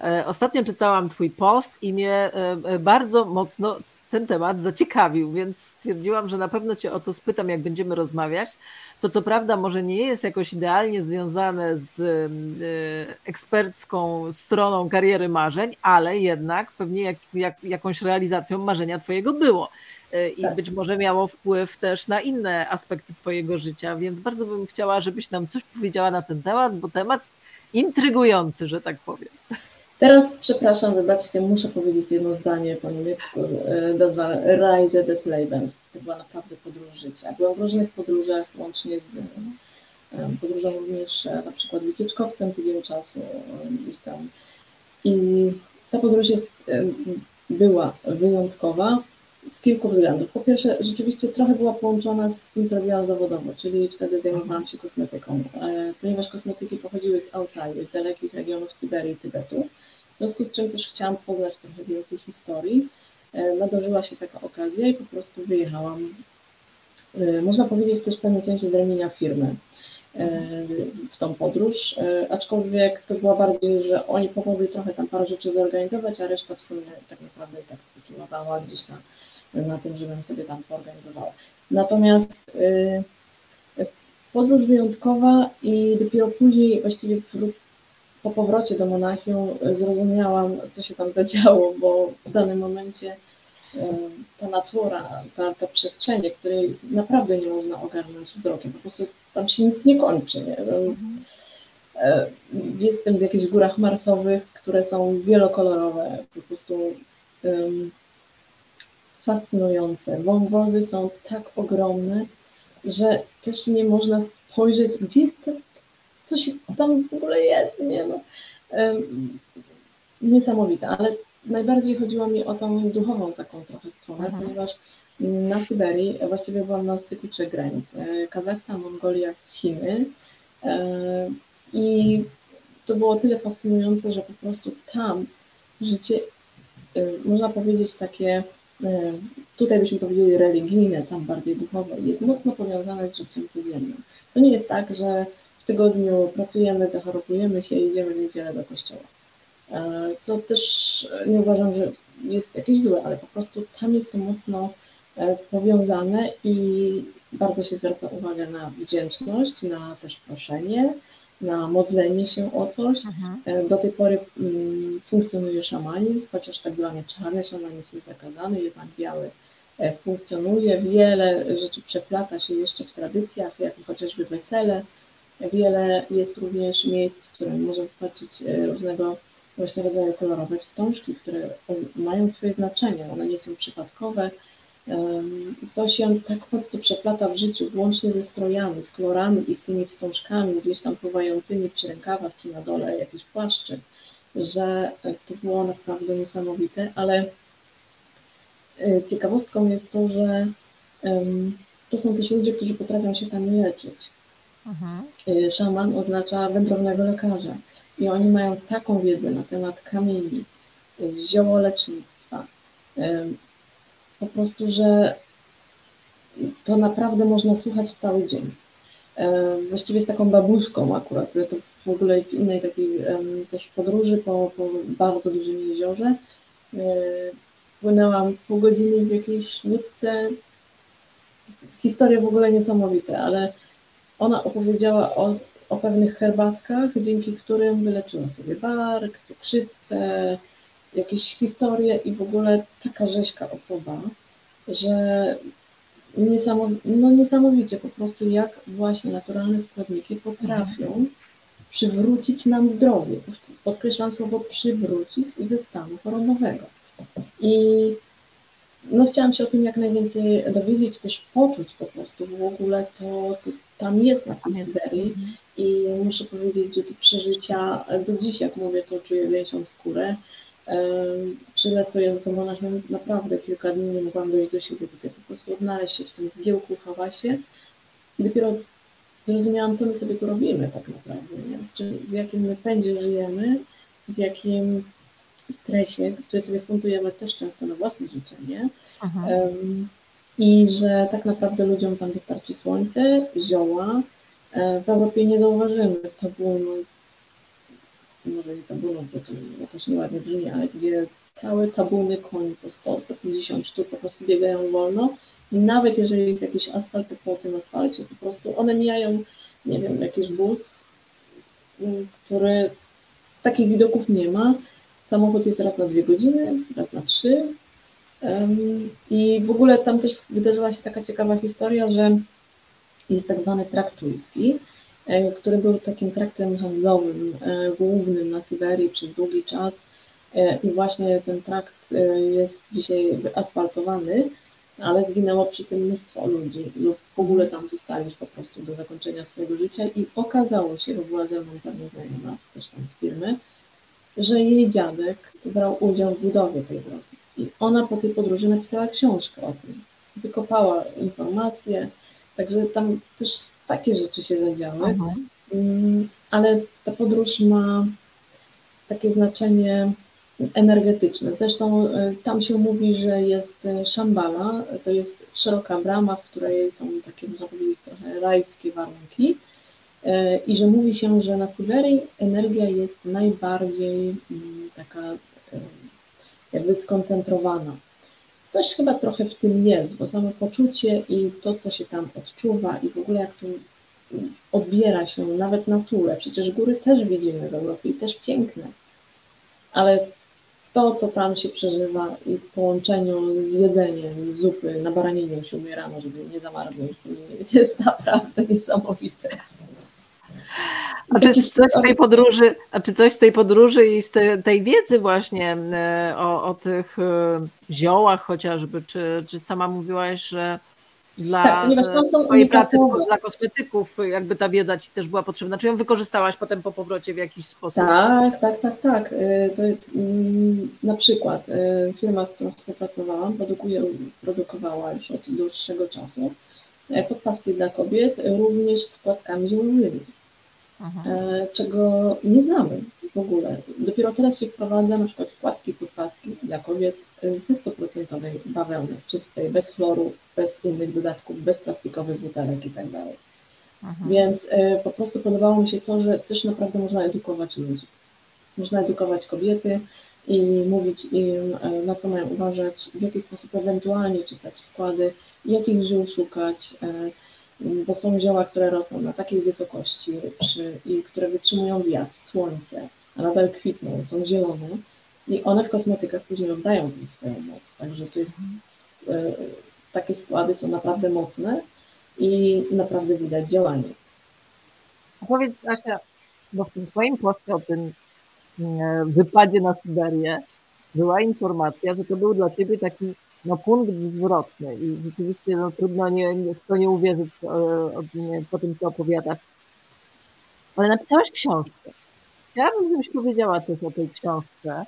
E, ostatnio czytałam Twój post i mnie bardzo mocno ten temat zaciekawił, więc stwierdziłam, że na pewno Cię o to spytam, jak będziemy rozmawiać. To co prawda może nie jest jakoś idealnie związane z e, ekspercką stroną kariery marzeń, ale jednak pewnie jak, jak, jakąś realizacją marzenia Twojego było. E, I tak. być może miało wpływ też na inne aspekty Twojego życia, więc bardzo bym chciała, żebyś nam coś powiedziała na ten temat, bo temat intrygujący, że tak powiem. Teraz, przepraszam, wybaczcie, muszę powiedzieć jedno zdanie po niemiecku. Das war Reise des Lebens. To była naprawdę podróż życia. Byłam w różnych podróżach, łącznie z podróżą również e, na przykład wycieczkowcem tydzień czasu gdzieś tam. I ta podróż jest, była wyjątkowa z kilku względów. Po pierwsze, rzeczywiście trochę była połączona z tym, co robiłam zawodowo, czyli wtedy zajmowałam się kosmetyką, e, ponieważ kosmetyki pochodziły z Altai, z dalekich regionów Syberii i Tybetu. W związku z czym też chciałam poznać trochę więcej historii. E, nadarzyła się taka okazja i po prostu wyjechałam. E, można powiedzieć też w pewnym sensie z ramienia firmy w tą podróż, aczkolwiek to była bardziej, że oni pomogli trochę tam parę rzeczy zorganizować, a reszta w sumie tak naprawdę i tak spoczywała gdzieś na, na tym, żebym sobie tam poorganizowała. Natomiast podróż wyjątkowa i dopiero później właściwie po powrocie do Monachium e, zrozumiałam, co się tam zadziało, bo w danym momencie e, ta natura, ta, ta przestrzenie, której naprawdę nie można ogarnąć wzrokiem, po prostu tam się nic nie kończy. Nie? Jestem w jakichś górach marsowych, które są wielokolorowe, po prostu fascynujące. Wąwozy są tak ogromne, że też nie można spojrzeć, gdzie jest ta coś tam w ogóle jest, nie no. Niesamowite, ale najbardziej chodziło mi o tą duchową taką trochę stronę, mhm. ponieważ na Syberii właściwie byłam na styku trzech granic. E, Kazachstan, Mongolia, Chiny. E, I to było tyle fascynujące, że po prostu tam życie, e, można powiedzieć takie, tutaj byśmy powiedzieli religijne, tam bardziej duchowe, jest mocno powiązane z życiem codziennym. To nie jest tak, że tygodniu pracujemy, zachorowujemy się i idziemy w niedzielę do kościoła. E, co też nie uważam, że jest jakieś złe, ale po prostu tam jest to mocno e, powiązane i bardzo się zwraca uwagę na wdzięczność, na też proszenie, na modlenie się o coś. Mhm. E, do tej pory mm, funkcjonuje szamanizm, chociaż tak zwane czarny szamanizm jest zakazany, tam biały funkcjonuje. Wiele rzeczy przeplata się jeszcze w tradycjach, jak chociażby wesele. Wiele jest również miejsc, w których można zobaczyć różnego właśnie rodzaju kolorowe wstążki, które mają swoje znaczenie. One nie są przypadkowe. To się tak mocno przeplata w życiu, włącznie ze strojami, z kolorami i z tymi wstążkami gdzieś tam pływającymi przy rękawach czy na dole jakiś płaszczyk, że to było naprawdę niesamowite, ale e, ciekawostką jest to, że to są też ludzie, którzy potrafią się sami leczyć. Mhm. E, szaman oznacza wędrownego lekarza i oni mają taką wiedzę na temat kamieni, e, ziołolecznictwa, po prostu, że to naprawdę można słuchać cały dzień. Właściwie z taką babuszką akurat, to w ogóle w innej takiej też podróży po, po bardzo dużym jeziorze. Płynęłam pół godziny w jakiejś łódce. Historie w ogóle niesamowite, ale ona opowiedziała o, o pewnych herbatkach, dzięki którym wyleczyła sobie bark, cukrzycę, jakieś historie i w ogóle taka rzeźka osoba, że no niesamowicie po prostu jak właśnie naturalne składniki potrafią przywrócić nam zdrowie. Podkreślam słowo przywrócić ze stanu chorobowego. I no chciałam się o tym jak najwięcej dowiedzieć, też poczuć po prostu w ogóle to, co tam jest na tej serii. I muszę powiedzieć, że te przeżycia, do dziś jak mówię, to czuję większą skórę. Przylatując do Monachium naprawdę kilka dni nie mogłam dojść do siebie, tutaj po prostu odnaleźć się w tym zgiełku, hałasie i dopiero zrozumiałam, co my sobie tu robimy tak naprawdę, nie? Czy w jakim my pędzie żyjemy, w jakim stresie, który sobie fundujemy też często na własne życzenie um, i że tak naprawdę ludziom tam wystarczy słońce, zioła. E, w Europie nie zauważymy tabuny, może nie tabuną, bo to jakoś nieładnie brzmi, ale gdzie całe tabuny koni po 100-150 sztuk po prostu biegają wolno i nawet jeżeli jest jakiś asfalt, to po tym asfalcie po prostu one mijają, nie wiem, jakiś bus, mm, który takich widoków nie ma. Samochód jest raz na dwie godziny, raz na trzy. I w ogóle tam też wydarzyła się taka ciekawa historia, że jest tak zwany trakt czujski, który był takim traktem handlowym e, głównym na Syberii przez długi czas e, i właśnie ten trakt jest dzisiaj asfaltowany, ale zginęło przy tym mnóstwo ludzi lub w ogóle tam zostali już po prostu do zakończenia swojego życia i okazało się, bo była ze mną pewna znajoma też tam z firmy, że jej dziadek brał udział w budowie tej drogi. I ona po tej podróży napisała książkę o tym, wykopała informacje, także tam też takie rzeczy się zadziały, mhm. mm, ale ta podróż ma takie znaczenie energetyczne. Zresztą e, tam się mówi, że jest e, Szambala, to jest szeroka brama, w której są takie, można powiedzieć, trochę rajskie warunki e, i że mówi się, że na Syberii energia jest najbardziej mm, taka jakby skoncentrowana. Coś chyba trochę w tym jest, bo samo poczucie i to, co się tam odczuwa i w ogóle jak to odbiera się nawet naturę. Przecież góry też widzimy w Europie i też piękne, ale to, co tam się przeżywa i w połączeniu z jedzeniem zupy na baraninie się umierano, żeby nie zamarznąć, jest naprawdę niesamowite. A czy coś z tej podróży, a czy coś z tej podróży i z te, tej wiedzy właśnie e, o, o tych e, ziołach chociażby, czy, czy sama mówiłaś, że dla tak, są twojej pracy dla kosmetyków jakby ta wiedza Ci też była potrzebna? Czy ją wykorzystałaś potem po powrocie w jakiś sposób? Tak, tak, tak, tak. E, to, mm, na przykład firma, z którą współpracowałam, produkuje, produkowała już od dłuższego czasu podpaski dla kobiet, również z płatkami ziołowymi. E, czego nie znamy w ogóle. Dopiero teraz się wprowadza na przykład wkładki podpaski dla kobiet ze 100% bawełny, czystej, bez chloru, bez innych dodatków, bez plastikowych butelek i tak dalej. Więc e, po prostu podobało mi się to, że też naprawdę można edukować ludzi. Można edukować kobiety i mówić im, e, na co mają uważać, w jaki sposób ewentualnie czytać składy, jakich żył szukać, bo są zioła, które rosną na takiej wysokości przy, i które wytrzymują wiatr, słońce, a nadal kwitną, są zielone i one w kosmetykach później oddają tę swoją moc. Także to jest e, takie składy są naprawdę mocne i naprawdę widać działanie. A powiedz Asia, bo w tym Twoim poście o tym e, wypadzie na Syberię była informacja, że to był dla Ciebie taki no, punkt zwrotny i rzeczywiście no, trudno nie, nie, nie uwierzyć e, po tym, co opowiadasz. Ale napisałeś książkę. Chciałabym, żebyś powiedziała coś o tej książce,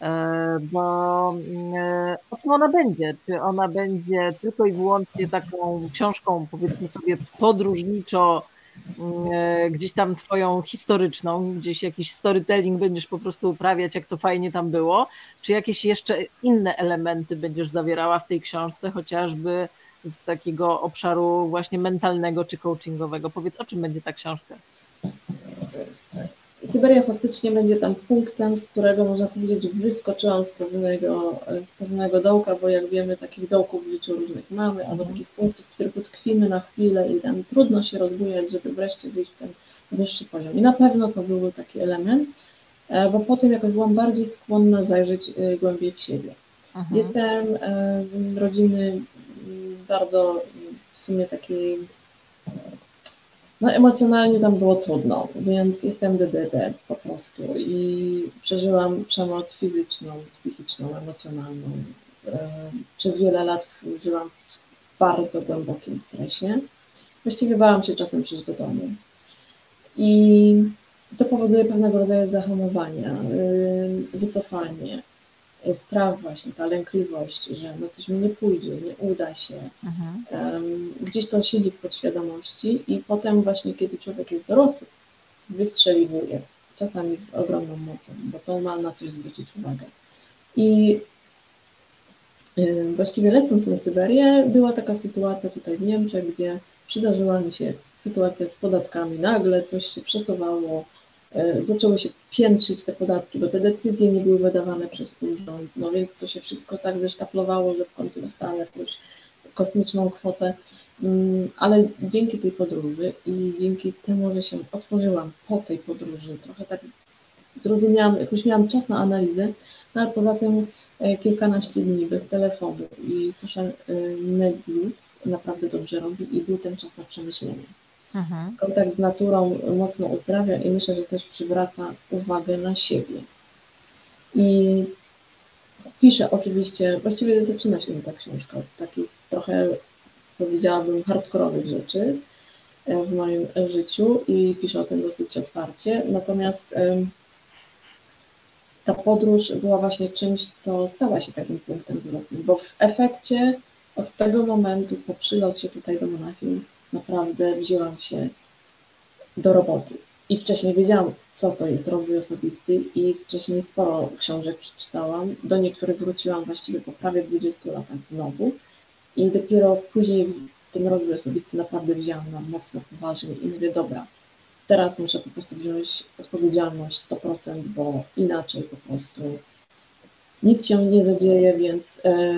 e, bo e, o czym ona będzie? Czy ona będzie tylko i wyłącznie taką książką, powiedzmy sobie, podróżniczo, gdzieś tam twoją historyczną, gdzieś jakiś storytelling będziesz po prostu uprawiać, jak to fajnie tam było, czy jakieś jeszcze inne elementy będziesz zawierała w tej książce, chociażby z takiego obszaru właśnie mentalnego czy coachingowego. Powiedz, o czym będzie ta książka? Syberia faktycznie będzie tam punktem, z którego można powiedzieć wyskoczyłam z pewnego, z pewnego dołka, bo jak wiemy takich dołków w życiu różnych mamy, albo takich punktów, w których utkwimy na chwilę i tam trudno się rozbujać, żeby wreszcie wyjść w ten wyższy poziom. I na pewno to byłby taki element, e, bo potem jakoś byłam bardziej skłonna zajrzeć e, głębiej w siebie. Mhm. Jestem z rodziny bardzo w sumie takiej no emocjonalnie tam było trudno, więc jestem DDD po prostu i przeżyłam przemoc fizyczną, psychiczną, emocjonalną. E, przez wiele lat żyłam w bardzo głębokim stresie. Właściwie bałam się czasem przyjść do domu. I to powoduje pewnego rodzaju zahamowania, e, wycofanie, strach właśnie, ta lękliwość, że no coś mi nie pójdzie, nie uda się. Mhm. Gdzieś to siedzi w podświadomości i potem właśnie, kiedy człowiek jest dorosły, wystrzeliwuje, czasami z ogromną mocą, bo to ma na coś zwrócić uwagę. I właściwie lecąc na Syberię, była taka sytuacja tutaj w Niemczech, gdzie przydarzyła mi się sytuacja z podatkami. Nagle coś się przesuwało, E, zaczęły się piętrzyć te podatki, bo te decyzje nie były wydawane przez urząd, no więc to się wszystko tak zesztaplowało, że w końcu dostałam jakąś kosmiczną kwotę, mm, ale dzięki tej podróży i dzięki temu, że się otworzyłam po tej podróży, trochę tak zrozumiałam, jakoś miałam czas na analizę, no ale poza tym kilkanaście dni bez telefonu i social e, mediów naprawdę dobrze robi i był ten czas na przemyślenie. Mhm. Kontakt z naturą mocno uzdrawia i myślę, że też przywraca uwagę na siebie. I piszę oczywiście, właściwie zaczyna się ta książka od takich trochę, powiedziałabym, hardkorowych rzeczy e, w moim życiu i piszę o tym dosyć otwarcie. Natomiast ta podróż była właśnie czymś, co stała się takim punktem zwrotnym, bo w efekcie od tego momentu po przylocie tutaj do Monachium naprawdę wzięłam się do roboty. I wcześniej wiedziałam, co to jest rozwój osobisty i wcześniej sporo książek przeczytałam. Do niektórych wróciłam właściwie po prawie 20 latach znowu i dopiero później ten rozwój osobisty naprawdę wzięłam na mocno poważnie i mówię, dobra, teraz muszę po prostu wziąć odpowiedzialność 100%, bo inaczej po prostu nic się nie zadzieje, więc e,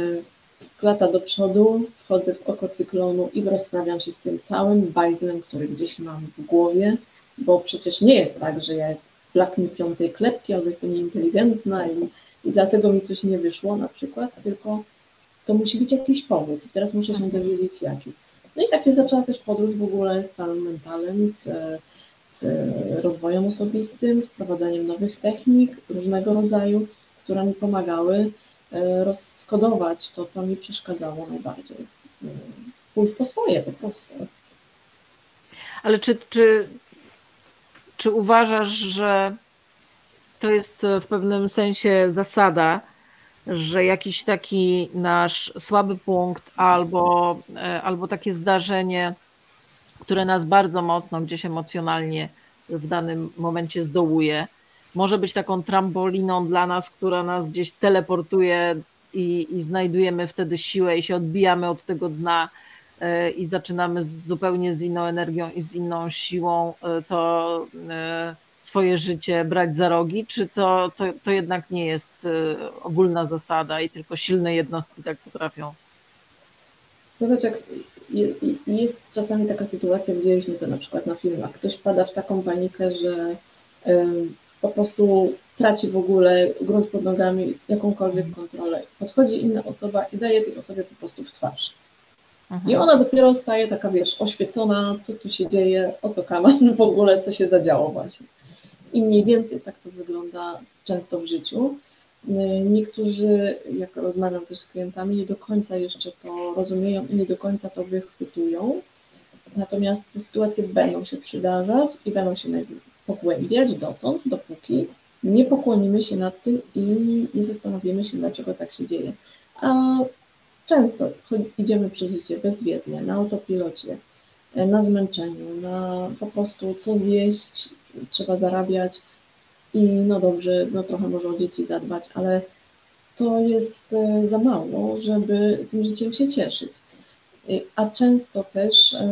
lata do przodu, wchodzę w oko cyklonu i rozprawiam się z tym całym bajzlem, który gdzieś mam w głowie, bo przecież nie jest tak, że ja blak mi piątej klepki, albo jestem nieinteligentna i, i dlatego mi coś nie wyszło na przykład, tylko to musi być jakiś powód i teraz muszę się mhm. dowiedzieć jaki. No i tak się zaczęła też podróż w ogóle z całym mentalem, z, z rozwojem osobistym, z prowadzeniem nowych technik różnego rodzaju, które mi pomagały e, roz, skodować to, co mi przeszkadzało najbardziej. Pójść po swoje po prostu. Ale czy, czy, czy uważasz, że to jest w pewnym sensie zasada, że jakiś taki nasz słaby punkt albo, e, albo takie zdarzenie, które nas bardzo mocno gdzieś emocjonalnie w danym momencie zdołuje, może być taką trampoliną dla nas, która nas gdzieś teleportuje i, i znajdujemy wtedy siłę i się odbijamy od tego dna e, i zaczynamy z, zupełnie z inną energią i z inną siłą e, to e, swoje życie brać za rogi, czy to, to, to jednak nie jest ogólna zasada i tylko silne jednostki tak potrafią? Zobacz, jak jest czasami taka sytuacja, widzieliśmy to na przykład na filmach, ktoś wpada w taką panikę, że po prostu traci w ogóle grunt pod nogami, jakąkolwiek kontrolę. Podchodzi inna osoba i daje tej osobie po prostu w twarz. Mhm. I ona dopiero staje taka, wiesz, oświecona, co tu się dzieje, o co kaman w ogóle, co się zadziało właśnie. I mniej więcej tak to wygląda często w życiu. Niektórzy, jak rozmawiam też z klientami, nie do końca jeszcze to rozumieją i nie do końca to wychwytują. Natomiast te sytuacje będą się przydarzać i będą się pogłębiać dotąd, dopóki nie pokłonimy się nad tym i nie zastanowimy się, dlaczego tak się dzieje. A często idziemy przez życie bezwiednie, na autopilocie, na zmęczeniu, na po prostu co zjeść, trzeba zarabiać i no dobrze, no trochę może o dzieci zadbać, ale to jest e, za mało, żeby tym życiem się cieszyć. A często też e,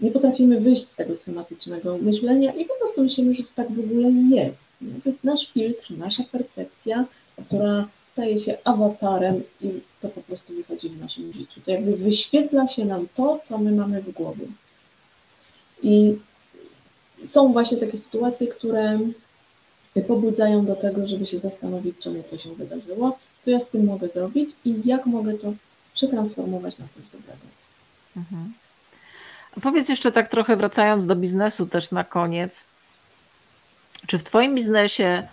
nie potrafimy wyjść z tego schematycznego myślenia i po prostu myślimy, że to tak w ogóle jest. To jest nasz filtr, nasza percepcja, która staje się awatarem i to po prostu wychodzi w naszym życiu. To jakby wyświetla się nam to, co my mamy w głowie. I są właśnie takie sytuacje, które pobudzają do tego, żeby się zastanowić, czemu to się wydarzyło, co ja z tym mogę zrobić i jak mogę to przetransformować na coś dobrego. Mhm. Powiedz jeszcze tak trochę wracając do biznesu też na koniec. Czy w Twoim biznesie,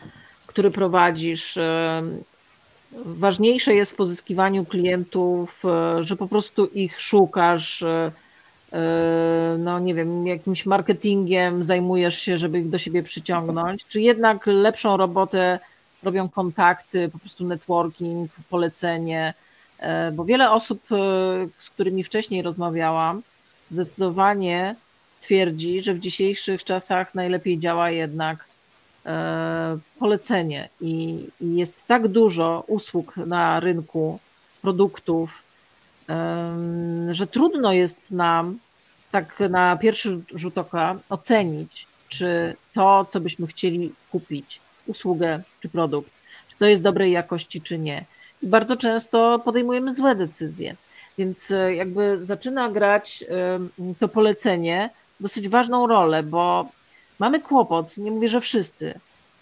który prowadzisz, ważniejsze jest w pozyskiwaniu klientów, e, że po prostu ich szukasz, e, no nie wiem, jakimś marketingiem zajmujesz się, żeby ich do siebie przyciągnąć, czy jednak lepszą robotę robią kontakty, po prostu networking, polecenie, bo wiele osób, z którymi wcześniej rozmawiałam, zdecydowanie twierdzi, że w dzisiejszych czasach najlepiej działa jednak polecenie. I jest tak dużo usług na rynku, produktów, że trudno jest nam tak na pierwszy rzut oka ocenić, czy to, co byśmy chcieli kupić, usługę czy produkt, czy to jest dobrej jakości, czy nie. I bardzo często podejmujemy złe decyzje. Więc e, jakby zaczyna grać to polecenie dosyć ważną rolę, bo mamy kłopot, nie mówię, że wszyscy,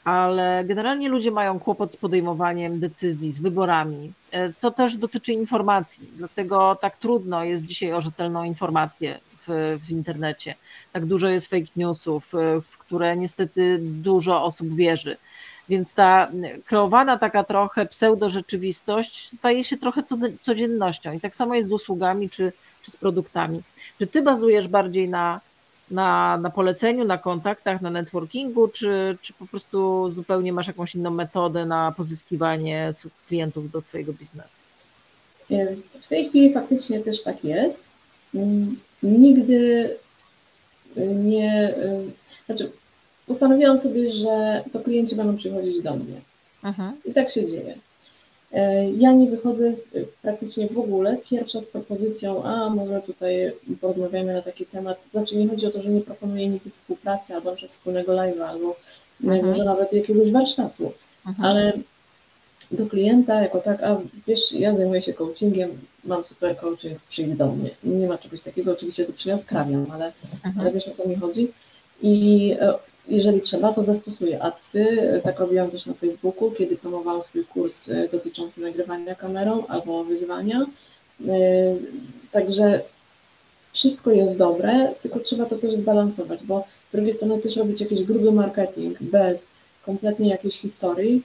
ale generalnie ludzie mają kłopot z podejmowaniem decyzji, z wyborami. E, to też dotyczy informacji, dlatego tak trudno jest dzisiaj o rzetelną informację w, w internecie. Tak dużo jest fake newsów, e, w które niestety dużo osób wierzy. Więc ta kreowana taka trochę pseudo-rzeczywistość staje się trochę codziennością. I tak samo jest z usługami czy, czy z produktami. Czy ty bazujesz bardziej na, na, na poleceniu, na kontaktach, na networkingu, czy, czy po prostu zupełnie masz jakąś inną metodę na pozyskiwanie klientów do swojego biznesu? W tej chwili faktycznie też tak jest. Nigdy nie, znaczy postanowiłam sobie, że to klienci będą przychodzić do mnie. Aha. I tak się dzieje. E, ja nie wychodzę praktycznie w ogóle pierwsza z propozycją, a może tutaj porozmawiamy na taki temat. Znaczy nie chodzi o to, że nie proponuję nigdy współpracy albo na wspólnego live'a, albo może nawet jakiegoś warsztatu, Aha. ale do klienta jako tak, a wiesz, ja zajmuję się coachingiem, mam super coaching, przyjdź do mnie. Nie ma czegoś takiego, oczywiście to przyjaskrawiam, ale, ale wiesz o co mi chodzi. I e, jeżeli trzeba, to zastosuję adsy. Tak robiłam też na Facebooku, kiedy promowałam swój kurs e, dotyczący nagrywania kamerą albo wyzwania. E, także wszystko jest dobre, tylko trzeba to też zbalansować, bo z drugiej strony też robić jakiś gruby marketing bez kompletnie jakiejś historii,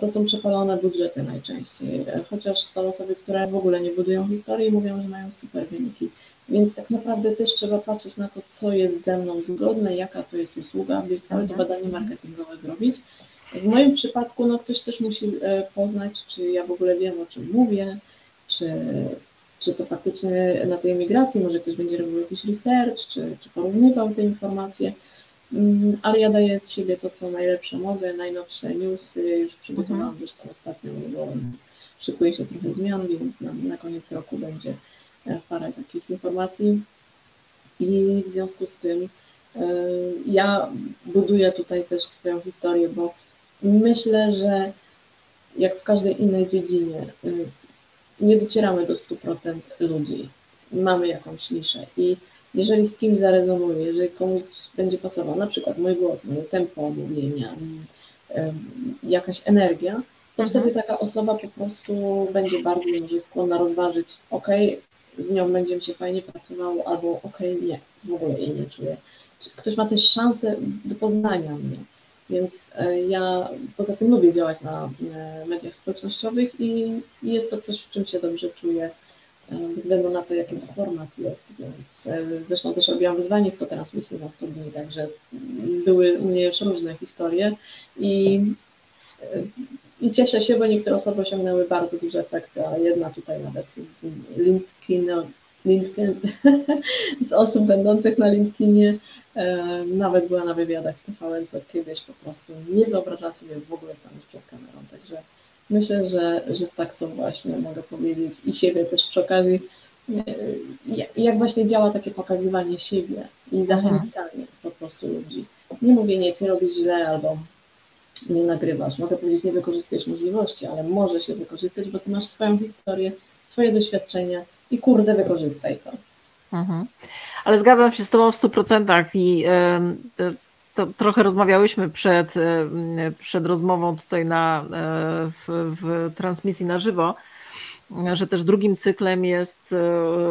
to są przepalone budżety najczęściej. Chociaż są osoby, które w ogóle nie budują historii i mówią, że mają super wyniki. Więc tak naprawdę też trzeba patrzeć na to, co jest ze mną zgodne, jaka to jest usługa, więc całe to badanie marketingowe zrobić. W moim przypadku no, ktoś też musi e, poznać, czy ja w ogóle wiem, o czym mówię, czy, czy to faktycznie na tej migracji, może ktoś będzie robił jakiś research, czy, czy porównywał te informacje, ale ja daję z siebie to, co najlepsze mogę, najnowsze newsy, już przygotowałam mhm. zresztą ostatnio, bo szykuje się trochę zmian, więc na, na koniec roku będzie parę takich informacji i w związku z tym e, ja buduję tutaj też swoją historię, bo myślę, że jak w każdej innej dziedzinie e, nie docieramy do 100% ludzi. Mamy jakąś niszę i jeżeli z kimś zarezonuje, jeżeli komuś będzie pasował, na przykład mój głos, moje tempo mówienia, jakaś energia, to mhm. wtedy taka osoba po prostu będzie bardziej może skłonna rozważyć, ok, z nią będzie mi się fajnie pracowało, albo okej, okay, nie, w ogóle jej nie czuję. Ktoś ma też szansę do poznania mnie, więc e, ja poza tym lubię działać na e, mediach społecznościowych i jest to coś, w czym się dobrze czuję, bez względu na to, jaki format jest, więc zresztą też robiłam wyzwanie 100 transmisji na 100 dni, także były u mnie różne historie i i cieszę się, bo niektóre osoby osiągnęły bardzo duże efekty, a jedna tutaj nawet z LinkedIn, LinkedIn z osób będących na LinkedInie e, nawet była na wywiadach w TVN, co kiedyś po prostu nie wyobrażała sobie w ogóle stanąć przed kamerą. Także myślę, że, że tak to właśnie mogę powiedzieć i siebie też przy okazji, e, jak właśnie działa takie pokazywanie siebie i zachęcanie po prostu ludzi. Nie mówię, nie, ty robisz źle albo nie nagrywasz. Mogę powiedzieć, nie wykorzystujesz możliwości, ale może się wykorzystać, bo ty masz swoją historię, swoje doświadczenia i kurde, wykorzystaj to. Mhm. Ale zgadzam się z Tobą w 100% i y, to trochę rozmawiałyśmy przed, y, przed rozmową tutaj na, y, w, w transmisji na żywo, że też drugim cyklem jest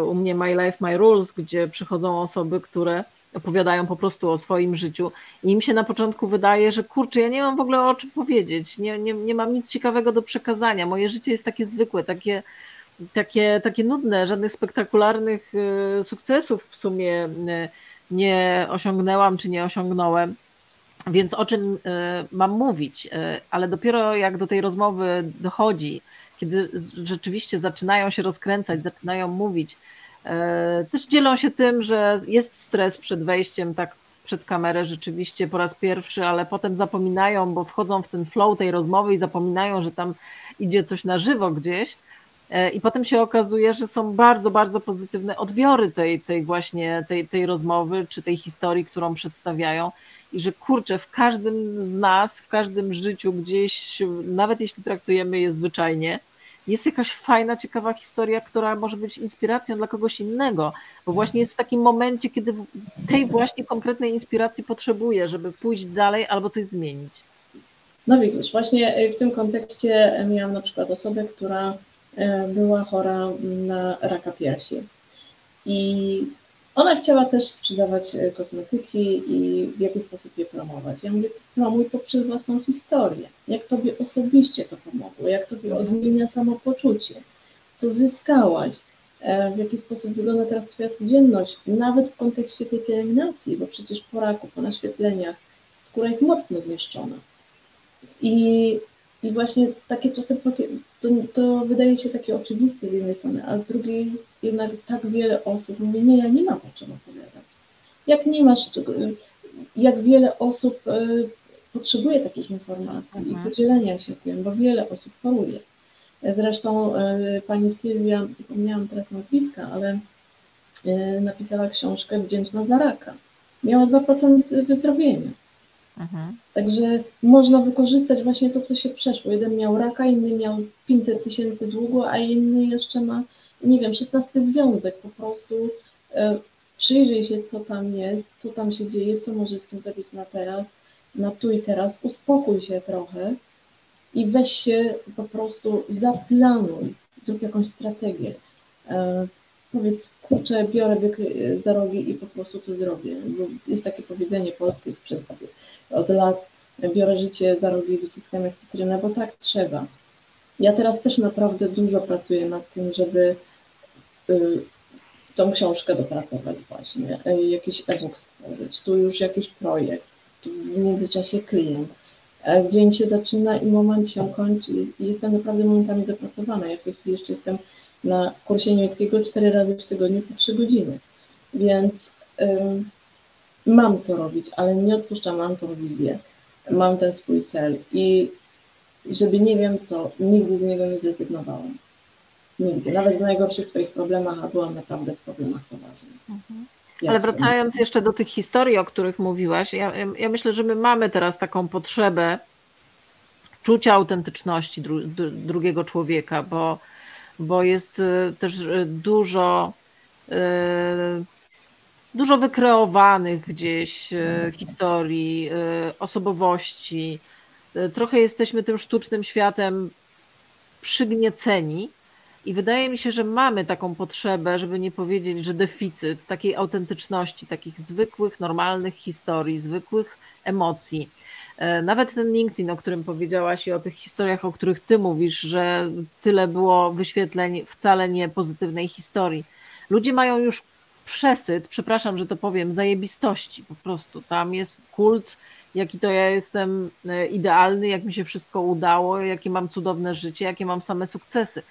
u mnie My Life, My Rules, gdzie przychodzą osoby, które opowiadają po prostu o swoim życiu. I im się na początku wydaje, że kurczę, ja nie mam w ogóle o czym powiedzieć, nie, nie, nie mam nic ciekawego do przekazania, moje życie jest takie zwykłe, takie, takie, takie nudne, żadnych spektakularnych sukcesów w sumie nie osiągnęłam czy nie osiągnąłem. Więc o czym y, mam mówić? Ale dopiero jak do tej rozmowy dochodzi, kiedy rzeczywiście zaczynają się rozkręcać, zaczynają mówić, E, też dzielą się tym, że jest stres przed wejściem tak przed kamerę rzeczywiście po raz pierwszy, ale potem zapominają, bo wchodzą w ten flow tej rozmowy i zapominają, że tam idzie coś na żywo gdzieś. E, I potem się okazuje, że są bardzo, bardzo pozytywne odbiory tej, tej właśnie tej, tej rozmowy, czy tej historii, którą przedstawiają. I że kurczę, w każdym z nas, w każdym życiu gdzieś, nawet jeśli traktujemy je zwyczajnie, jest jakaś fajna, ciekawa historia, która może być inspiracją dla kogoś innego, bo właśnie jest w takim momencie, kiedy tej właśnie konkretnej inspiracji potrzebuje, żeby pójść dalej albo coś zmienić. No widzisz, właśnie w tym kontekście miałam na przykład osobę, która była chora na raka piersi. I ona chciała też sprzedawać e, kosmetyki i w jaki sposób je promować. Ja mówię, promuj poprzez własną historię. Jak Tobie osobiście to pomogło, jak Tobie odmienia samopoczucie, co zyskałaś, e, w jaki sposób wygląda teraz Twoja codzienność, nawet w kontekście tej pielęgnacji, bo przecież po raku, po naświetleniach skóra jest mocno zniszczona. I, i właśnie takie czasem to, to wydaje się takie oczywiste z jednej strony, a z drugiej jednak tak wiele osób mówi, nie, ja nie mam o czym opowiadać. Jak nie masz jak wiele osób y, potrzebuje takich informacji mhm. i podzielenia się tym, bo wiele osób choruje. Zresztą y, pani Sylwia, zapomniałam teraz nazwiska, ale y, napisała książkę Wdzięczna za raka. Miała 2% wyzdrowienia. Mhm. Także można wykorzystać właśnie to, co się przeszło. Jeden miał raka, inny miał 500 tysięcy długu, a inny jeszcze ma, nie wiem, 16 związek. Po prostu e, przyjrzyj się, co tam jest, co tam się dzieje, co możesz z tym zrobić na teraz, na tu i teraz, uspokój się trochę i weź się po prostu zaplanuj, zrób jakąś strategię. E, powiedz, kurczę, biorę za rogi i po prostu to zrobię. Jest takie powiedzenie polskie sprzed od lat biorę życie za rogi i wyciskam jak cytrynę, bo tak trzeba. Ja teraz też naprawdę dużo pracuję nad tym, żeby y, tą książkę dopracować właśnie, jakiś e-book stworzyć, tu już jakiś projekt, tu w międzyczasie klient. Dzień się zaczyna i moment się kończy jestem naprawdę momentami zapracowana. Ja w tej chwili jeszcze jestem na kursie niemieckiego cztery razy w tygodniu po trzy godziny, więc mam co robić, ale nie odpuszczam, mam tą wizję, mam ten swój cel i żeby nie wiem co, nigdy z niego nie zrezygnowałam. Nigdy. Nawet w najgorszych swoich problemach, a byłam naprawdę w problemach poważnych. Mhm. Ale wracając jeszcze do tych historii, o których mówiłaś, ja, ja myślę, że my mamy teraz taką potrzebę czucia autentyczności dru, drugiego człowieka, bo, bo jest y, też y, dużo y, dużo wykreowanych gdzieś historii, osobowości. Trochę jesteśmy tym sztucznym światem przygnieceni I wydaje mi się, że mamy taką potrzebę, żeby nie powiedzieć, że deficyt takiej autentyczności, takich zwykłych, normalnych historii, zwykłych emocji. E, nawet ten LinkedIn, o którym powiedziałaś i o tych historiach, o których ty mówisz, że tyle było wyświetleń wcale nie pozytywnej historii. Ludzie mają już przesyt, przepraszam, że to powiem, zajebistości po prostu. Tam jest kult, jaki to ja jestem e, idealny, jak mi się wszystko udało, jakie mam cudowne życie, jakie mam same sukcesy.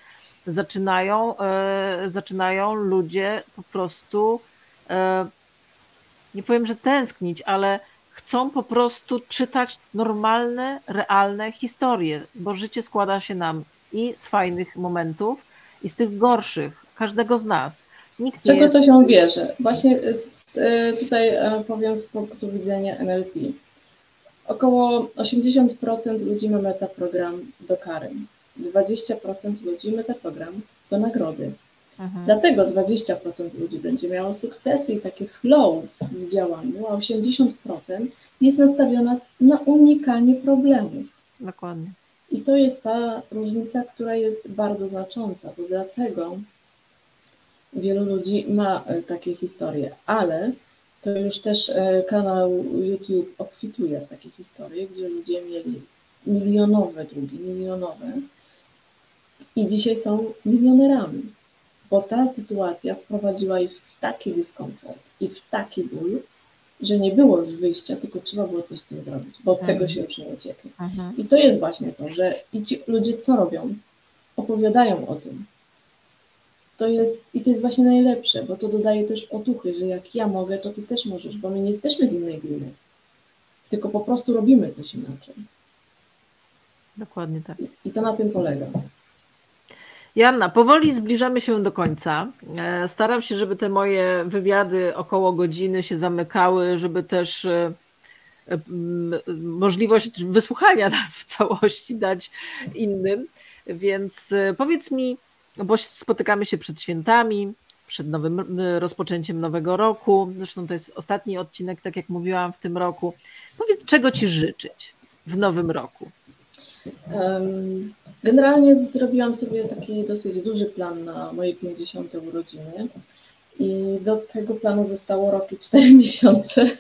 Zaczynają, e, zaczynają ludzie po prostu, e, nie powiem, że tęsknić, ale chcą po prostu czytać normalne, realne historie, bo życie składa się nam i z fajnych momentów, i z tych gorszych, każdego z nas. Nikt z czego jest... to się bierze? Właśnie z, e, tutaj powiem z punktu widzenia NLP. Około 80% ludzi ma metaprogram do kary. 20% ludzi metaprogram do nagrody. Mhm. Dlatego 20% ludzi będzie miało sukcesy i takie flow w działaniu, a 80% jest nastawiona na unikanie problemów. Dokładnie. I to jest ta różnica, która jest bardzo znacząca, bo dlatego wielu ludzi ma e, takie historie, ale to już też e, kanał YouTube obfituje w takie historie, gdzie ludzie mieli milionowe długi, milionowe i dzisiaj są milionerami, bo ta sytuacja wprowadziła ich w taki dyskomfort i w taki ból, że nie było już wyjścia, tylko trzeba było coś z tym zrobić, bo od tego mhm. się już nie ucieknie. I to jest właśnie to, że i ci ludzie co robią? Opowiadają o tym, to jest, i to jest właśnie najlepsze, bo to dodaje też otuchy, że jak ja mogę, to ty też możesz, bo my nie jesteśmy z innej gliny, tylko po prostu robimy coś inaczej. Dokładnie tak. I, i to na tym polega. Janna, powoli zbliżamy się do końca. E, staram się, żeby te moje wywiady około godziny się zamykały, żeby też e, możliwość wysłuchania nas w całości dać innym. Więc e, powiedz mi, bo spotykamy się przed świętami, przed nowym rozpoczęciem nowego roku. Zresztą to jest ostatni odcinek, tak jak mówiłam, w tym roku. Powiedz, czego Ci życzyć w nowym roku? Generalnie zrobiłam sobie taki dosyć duży plan na moje 50. urodziny. I do tego planu zostało rok i 4 miesiące.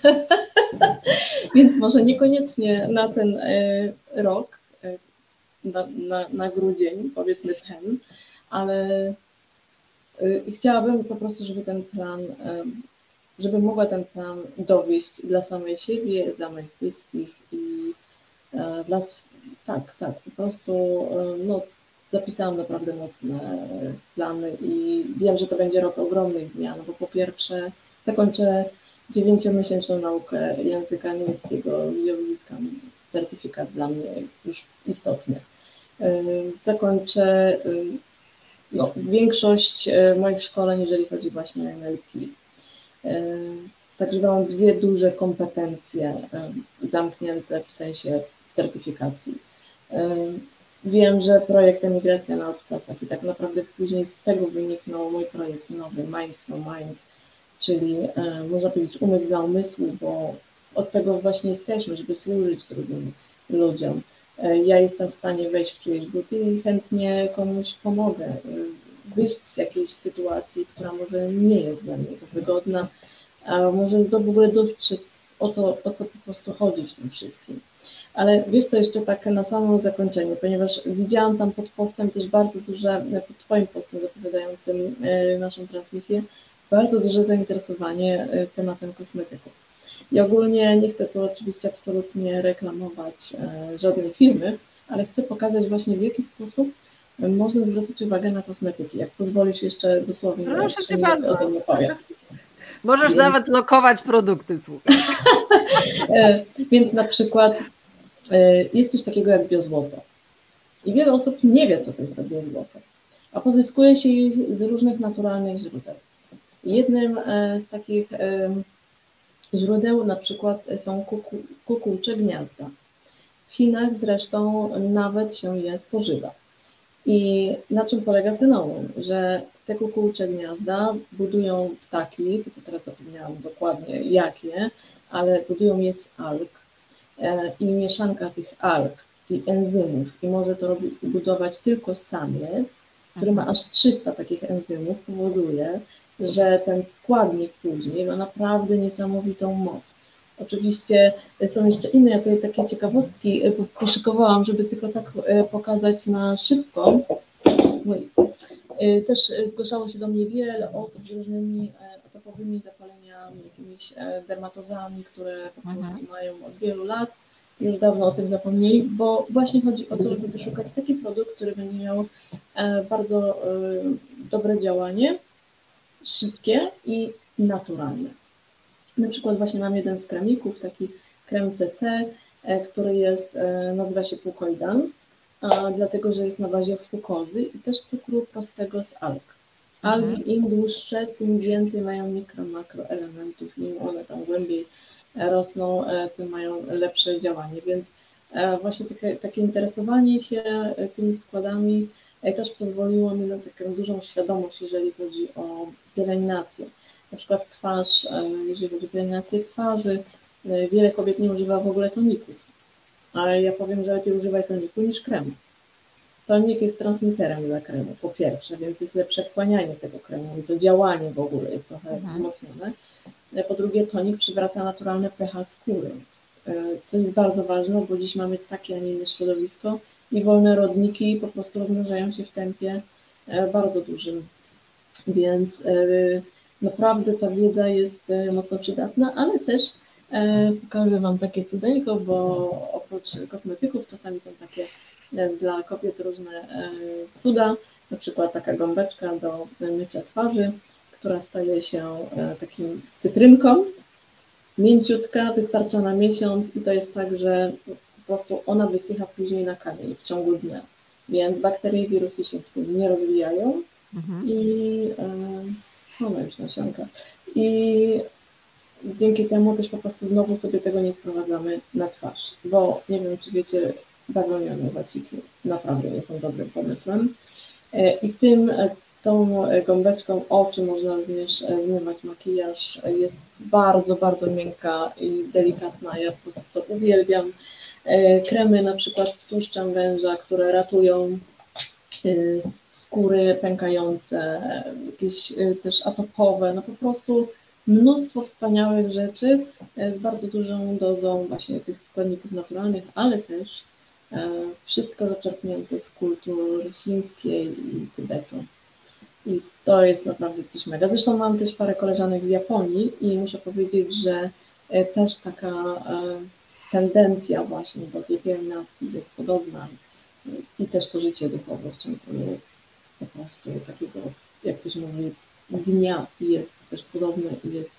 Więc może niekoniecznie na ten e, rok, e, na, na, na grudzień, powiedzmy ten, ale y, chciałabym po prostu, żeby ten plan, żeby mogła ten plan dowieść dla samej siebie, dla moich bliskich i e, dla, tak, tak, po prostu no, zapisałam naprawdę mocne plany i wiem, że to będzie rok ogromnych zmian, bo po pierwsze zakończę dziewięciomiesięczną naukę języka niemieckiego, gdzie uzyskam certyfikat dla mnie już istotny. Zakończę no, większość e, moich szkoleń, jeżeli chodzi właśnie o NLP. E, także mam dwie duże kompetencje e, zamknięte w sensie certyfikacji. Wiem, że projekt Emigracja na obcasach i tak naprawdę później z tego wyniknął mój projekt nowy Mind for Mind, czyli można powiedzieć umysł dla umysłu, bo od tego właśnie jesteśmy, żeby służyć drugim ludziom. E, ja jestem w stanie wejść w czyjeś buty i chętnie komuś pomogę e, wyjść z jakiejś sytuacji, która może nie jest dla mnie wygodna, a może do w ogóle dostrzec, o co, o co po prostu chodzi w tym wszystkim. Ale wiesz co, jeszcze tak na samym zakończeniu, ponieważ widziałam tam pod postem też bardzo duże, pod Twoim postem zapowiadającym e, naszą transmisję, bardzo duże zainteresowanie tematem kosmetyków. I ogólnie nie chcę tu oczywiście absolutnie reklamować e, żadnej firmy, ale chcę pokazać właśnie w jaki sposób można zwrócić uwagę na kosmetyki. Jak pozwolisz jeszcze dosłownie Proszę Cię bardzo. o tym opowiem. Możesz więc... nawet lokować produkty, słuchaj. E, więc na przykład e, jest coś takiego jak biozłoto. I wiele osób nie wie, co to jest to biozłoto. A pozyskuje się je z różnych naturalnych źródeł. Jednym z takich źródeł na przykład są kuku, kukułcze gniazda. W Chinach zresztą nawet się je spożywa. I na czym polega fenomen? Że te kukułcze gniazda budują ptaki, tylko teraz zapomniałam dokładnie jakie, ale budują je z alg. E, I mieszanka tych alg i enzymów, i może to budować tylko samiec, który ma aż 300 takich enzymów, powoduje, że ten składnik później ma naprawdę niesamowitą moc. Oczywiście są jeszcze inne takie ciekawostki, poszykowałam, żeby tylko tak pokazać na szybko. Też zgłaszało się do mnie wiele osób z różnymi atopowymi zapaleniami, jakimiś dermatozami, które po prostu mhm. mają od wielu lat już dawno o tym zapomnieli, bo właśnie chodzi o to, żeby wyszukać taki produkt, który będzie miał e, bardzo e, dobre działanie, szybkie i naturalne. Na przykład właśnie mam jeden z kremików, taki krem CC, e, który jest, nazywa się Pukoidan, dlatego że jest na bazie fukozy i też cukru prostego z alg. Algi mhm. im dłuższe, tym więcej mają mikro, makroelementów, im one tam głębiej rosną, e, tym mają lepsze działanie. Więc e, właśnie takie, takie interesowanie się e, tymi składami też pozwoliło mi na taką dużą świadomość, jeżeli chodzi o pielęgnację. Na przykład twarz, jeżeli chodzi o pielęgnację twarzy, wiele kobiet nie używa w ogóle toników, ale ja powiem, że lepiej używaj toniku niż kremu. Tonik jest transmiterem dla kremu, po pierwsze, więc jest lepsze wchłanianie tego kremu i to działanie w ogóle jest trochę mhm. wzmocnione. Po drugie, tonik przywraca naturalne pH skóry, e, co jest bardzo ważne, bo dziś mamy takie, a nie inne środowisko i wolne rodniki po prostu rozmnażają się w tempie e, bardzo dużym. Więc e, naprawdę ta wiedza jest mocno przydatna, ale też pokażę Wam takie cudeńko, bo oprócz kosmetyków czasami są takie dla kobiet różne cuda, na przykład taka gąbeczka do mycia twarzy, która staje się e, takim cytrynką, mięciutka, wystarcza na miesiąc i to jest tak, że po prostu ona wysycha później na kamień w ciągu dnia, więc bakterie i wirusy się w tym nie rozwijają. Mhm. i e, mamy już nasionka i dzięki temu też po prostu znowu sobie tego nie wprowadzamy na twarz, bo nie wiem, czy wiecie, bawełniane waciki naprawdę nie są dobrym pomysłem e, i tym Tą gąbeczką oczy można również e, zmywać makijaż. Jest bardzo, bardzo miękka i delikatna. Ja po prostu to uwielbiam. E, kremy na przykład z tłuszczem węża, które ratują e, skóry pękające, jakieś też atopowe, no po prostu mnóstwo wspaniałych rzeczy z bardzo dużą dozą właśnie tych składników naturalnych, ale też wszystko zaczerpnięte z kultur chińskiej i Tybetu. I to jest naprawdę coś mega. Zresztą mam też parę koleżanek z Japonii i muszę powiedzieć, że e, też taka e, tendencja właśnie do tej pielęgnacji jest podobna i też to życie duchowe w ciągu po prostu takiego, jak to się mówi, dnia jest też podobne i jest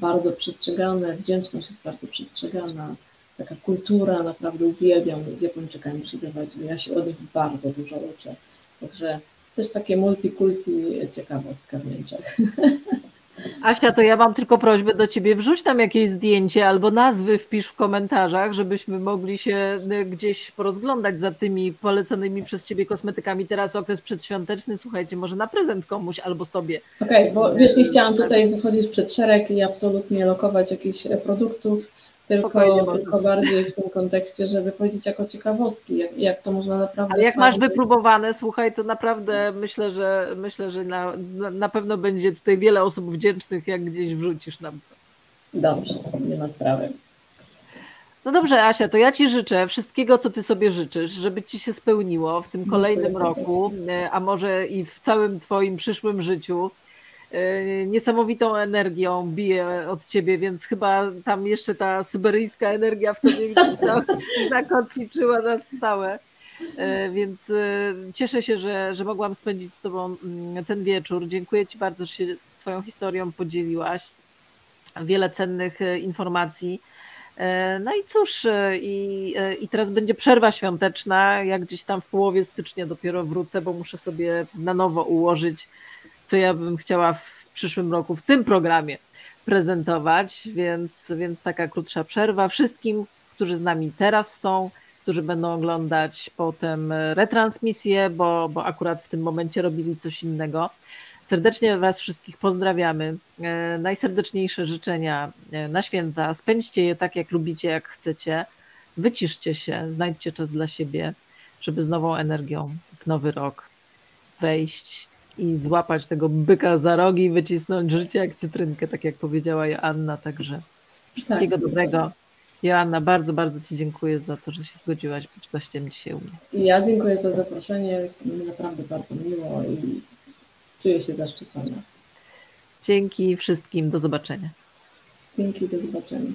bardzo przestrzegane, wdzięczność jest bardzo przestrzegana, taka kultura, naprawdę uwielbiam Japończykami przybywać, ja się od nich bardzo dużo uczę, także też takie multikulti ciekawostka w Niemczech. Asia, to ja mam tylko prośbę do Ciebie, wrzuć tam jakieś zdjęcie albo nazwy wpisz w komentarzach, żebyśmy mogli się y, gdzieś porozglądać za tymi polecanymi przez Ciebie kosmetykami. Teraz okres przedświąteczny, słuchajcie, może na prezent komuś albo sobie. Okej, okay, bo wiesz, nie chciałam tutaj wychodzić przed szereg i absolutnie lokować jakichś produktów, tylko, tylko bardziej w tym kontekście, żeby powiedzieć jako ciekawostki, jak, jak to można naprawdę. Ale jak masz wypróbowane, słuchaj, to naprawdę myślę, że myślę, że na, na pewno będzie tutaj wiele osób wdzięcznych, jak gdzieś wrzucisz nam to. Dobrze, nie ma sprawy. No dobrze, Asia, to ja Ci życzę wszystkiego, co Ty sobie życzysz, żeby Ci się spełniło w tym kolejnym roku, a może i w całym Twoim przyszłym życiu. E, niesamowitą energią bije od ciebie, więc chyba tam jeszcze ta syberyjska energia w tobie gdzieś tam zakotwiczyła na stałe. E, więc e, cieszę się, że, że mogłam spędzić z Tobą mm, ten wieczór. Dziękuję Ci bardzo, że się swoją historią podzieliłaś. Wiele cennych informacji. No i cóż, i, i teraz będzie przerwa świąteczna. Ja gdzieś tam w połowie stycznia dopiero wrócę, bo muszę sobie na nowo ułożyć co ja bym chciała w przyszłym roku w tym programie prezentować, więc, więc taka krótsza przerwa. Wszystkim, którzy z nami teraz są, którzy będą oglądać potem retransmisję, bo, bo akurat w tym momencie robili coś innego. Serdecznie Was wszystkich pozdrawiamy. E, najserdeczniejsze życzenia e, na święta. Spędźcie je tak, jak lubicie, jak chcecie. Wyciszcie się, znajdźcie czas dla siebie, żeby z nową energią w nowy rok wejść i złapać tego byka za rogi i wycisnąć życie jak cytrynkę, tak jak powiedziała Joanna. Także wszystkiego tak, dobrego. Joanna, bardzo, bardzo Ci dziękuję za to, że się zgodziłaś być gościem dzisiaj u mnie. Ja dziękuję za zaproszenie. Naprawdę bardzo miło i czuję się zaszczycona. Dzięki wszystkim. Do zobaczenia. Dzięki, do zobaczenia.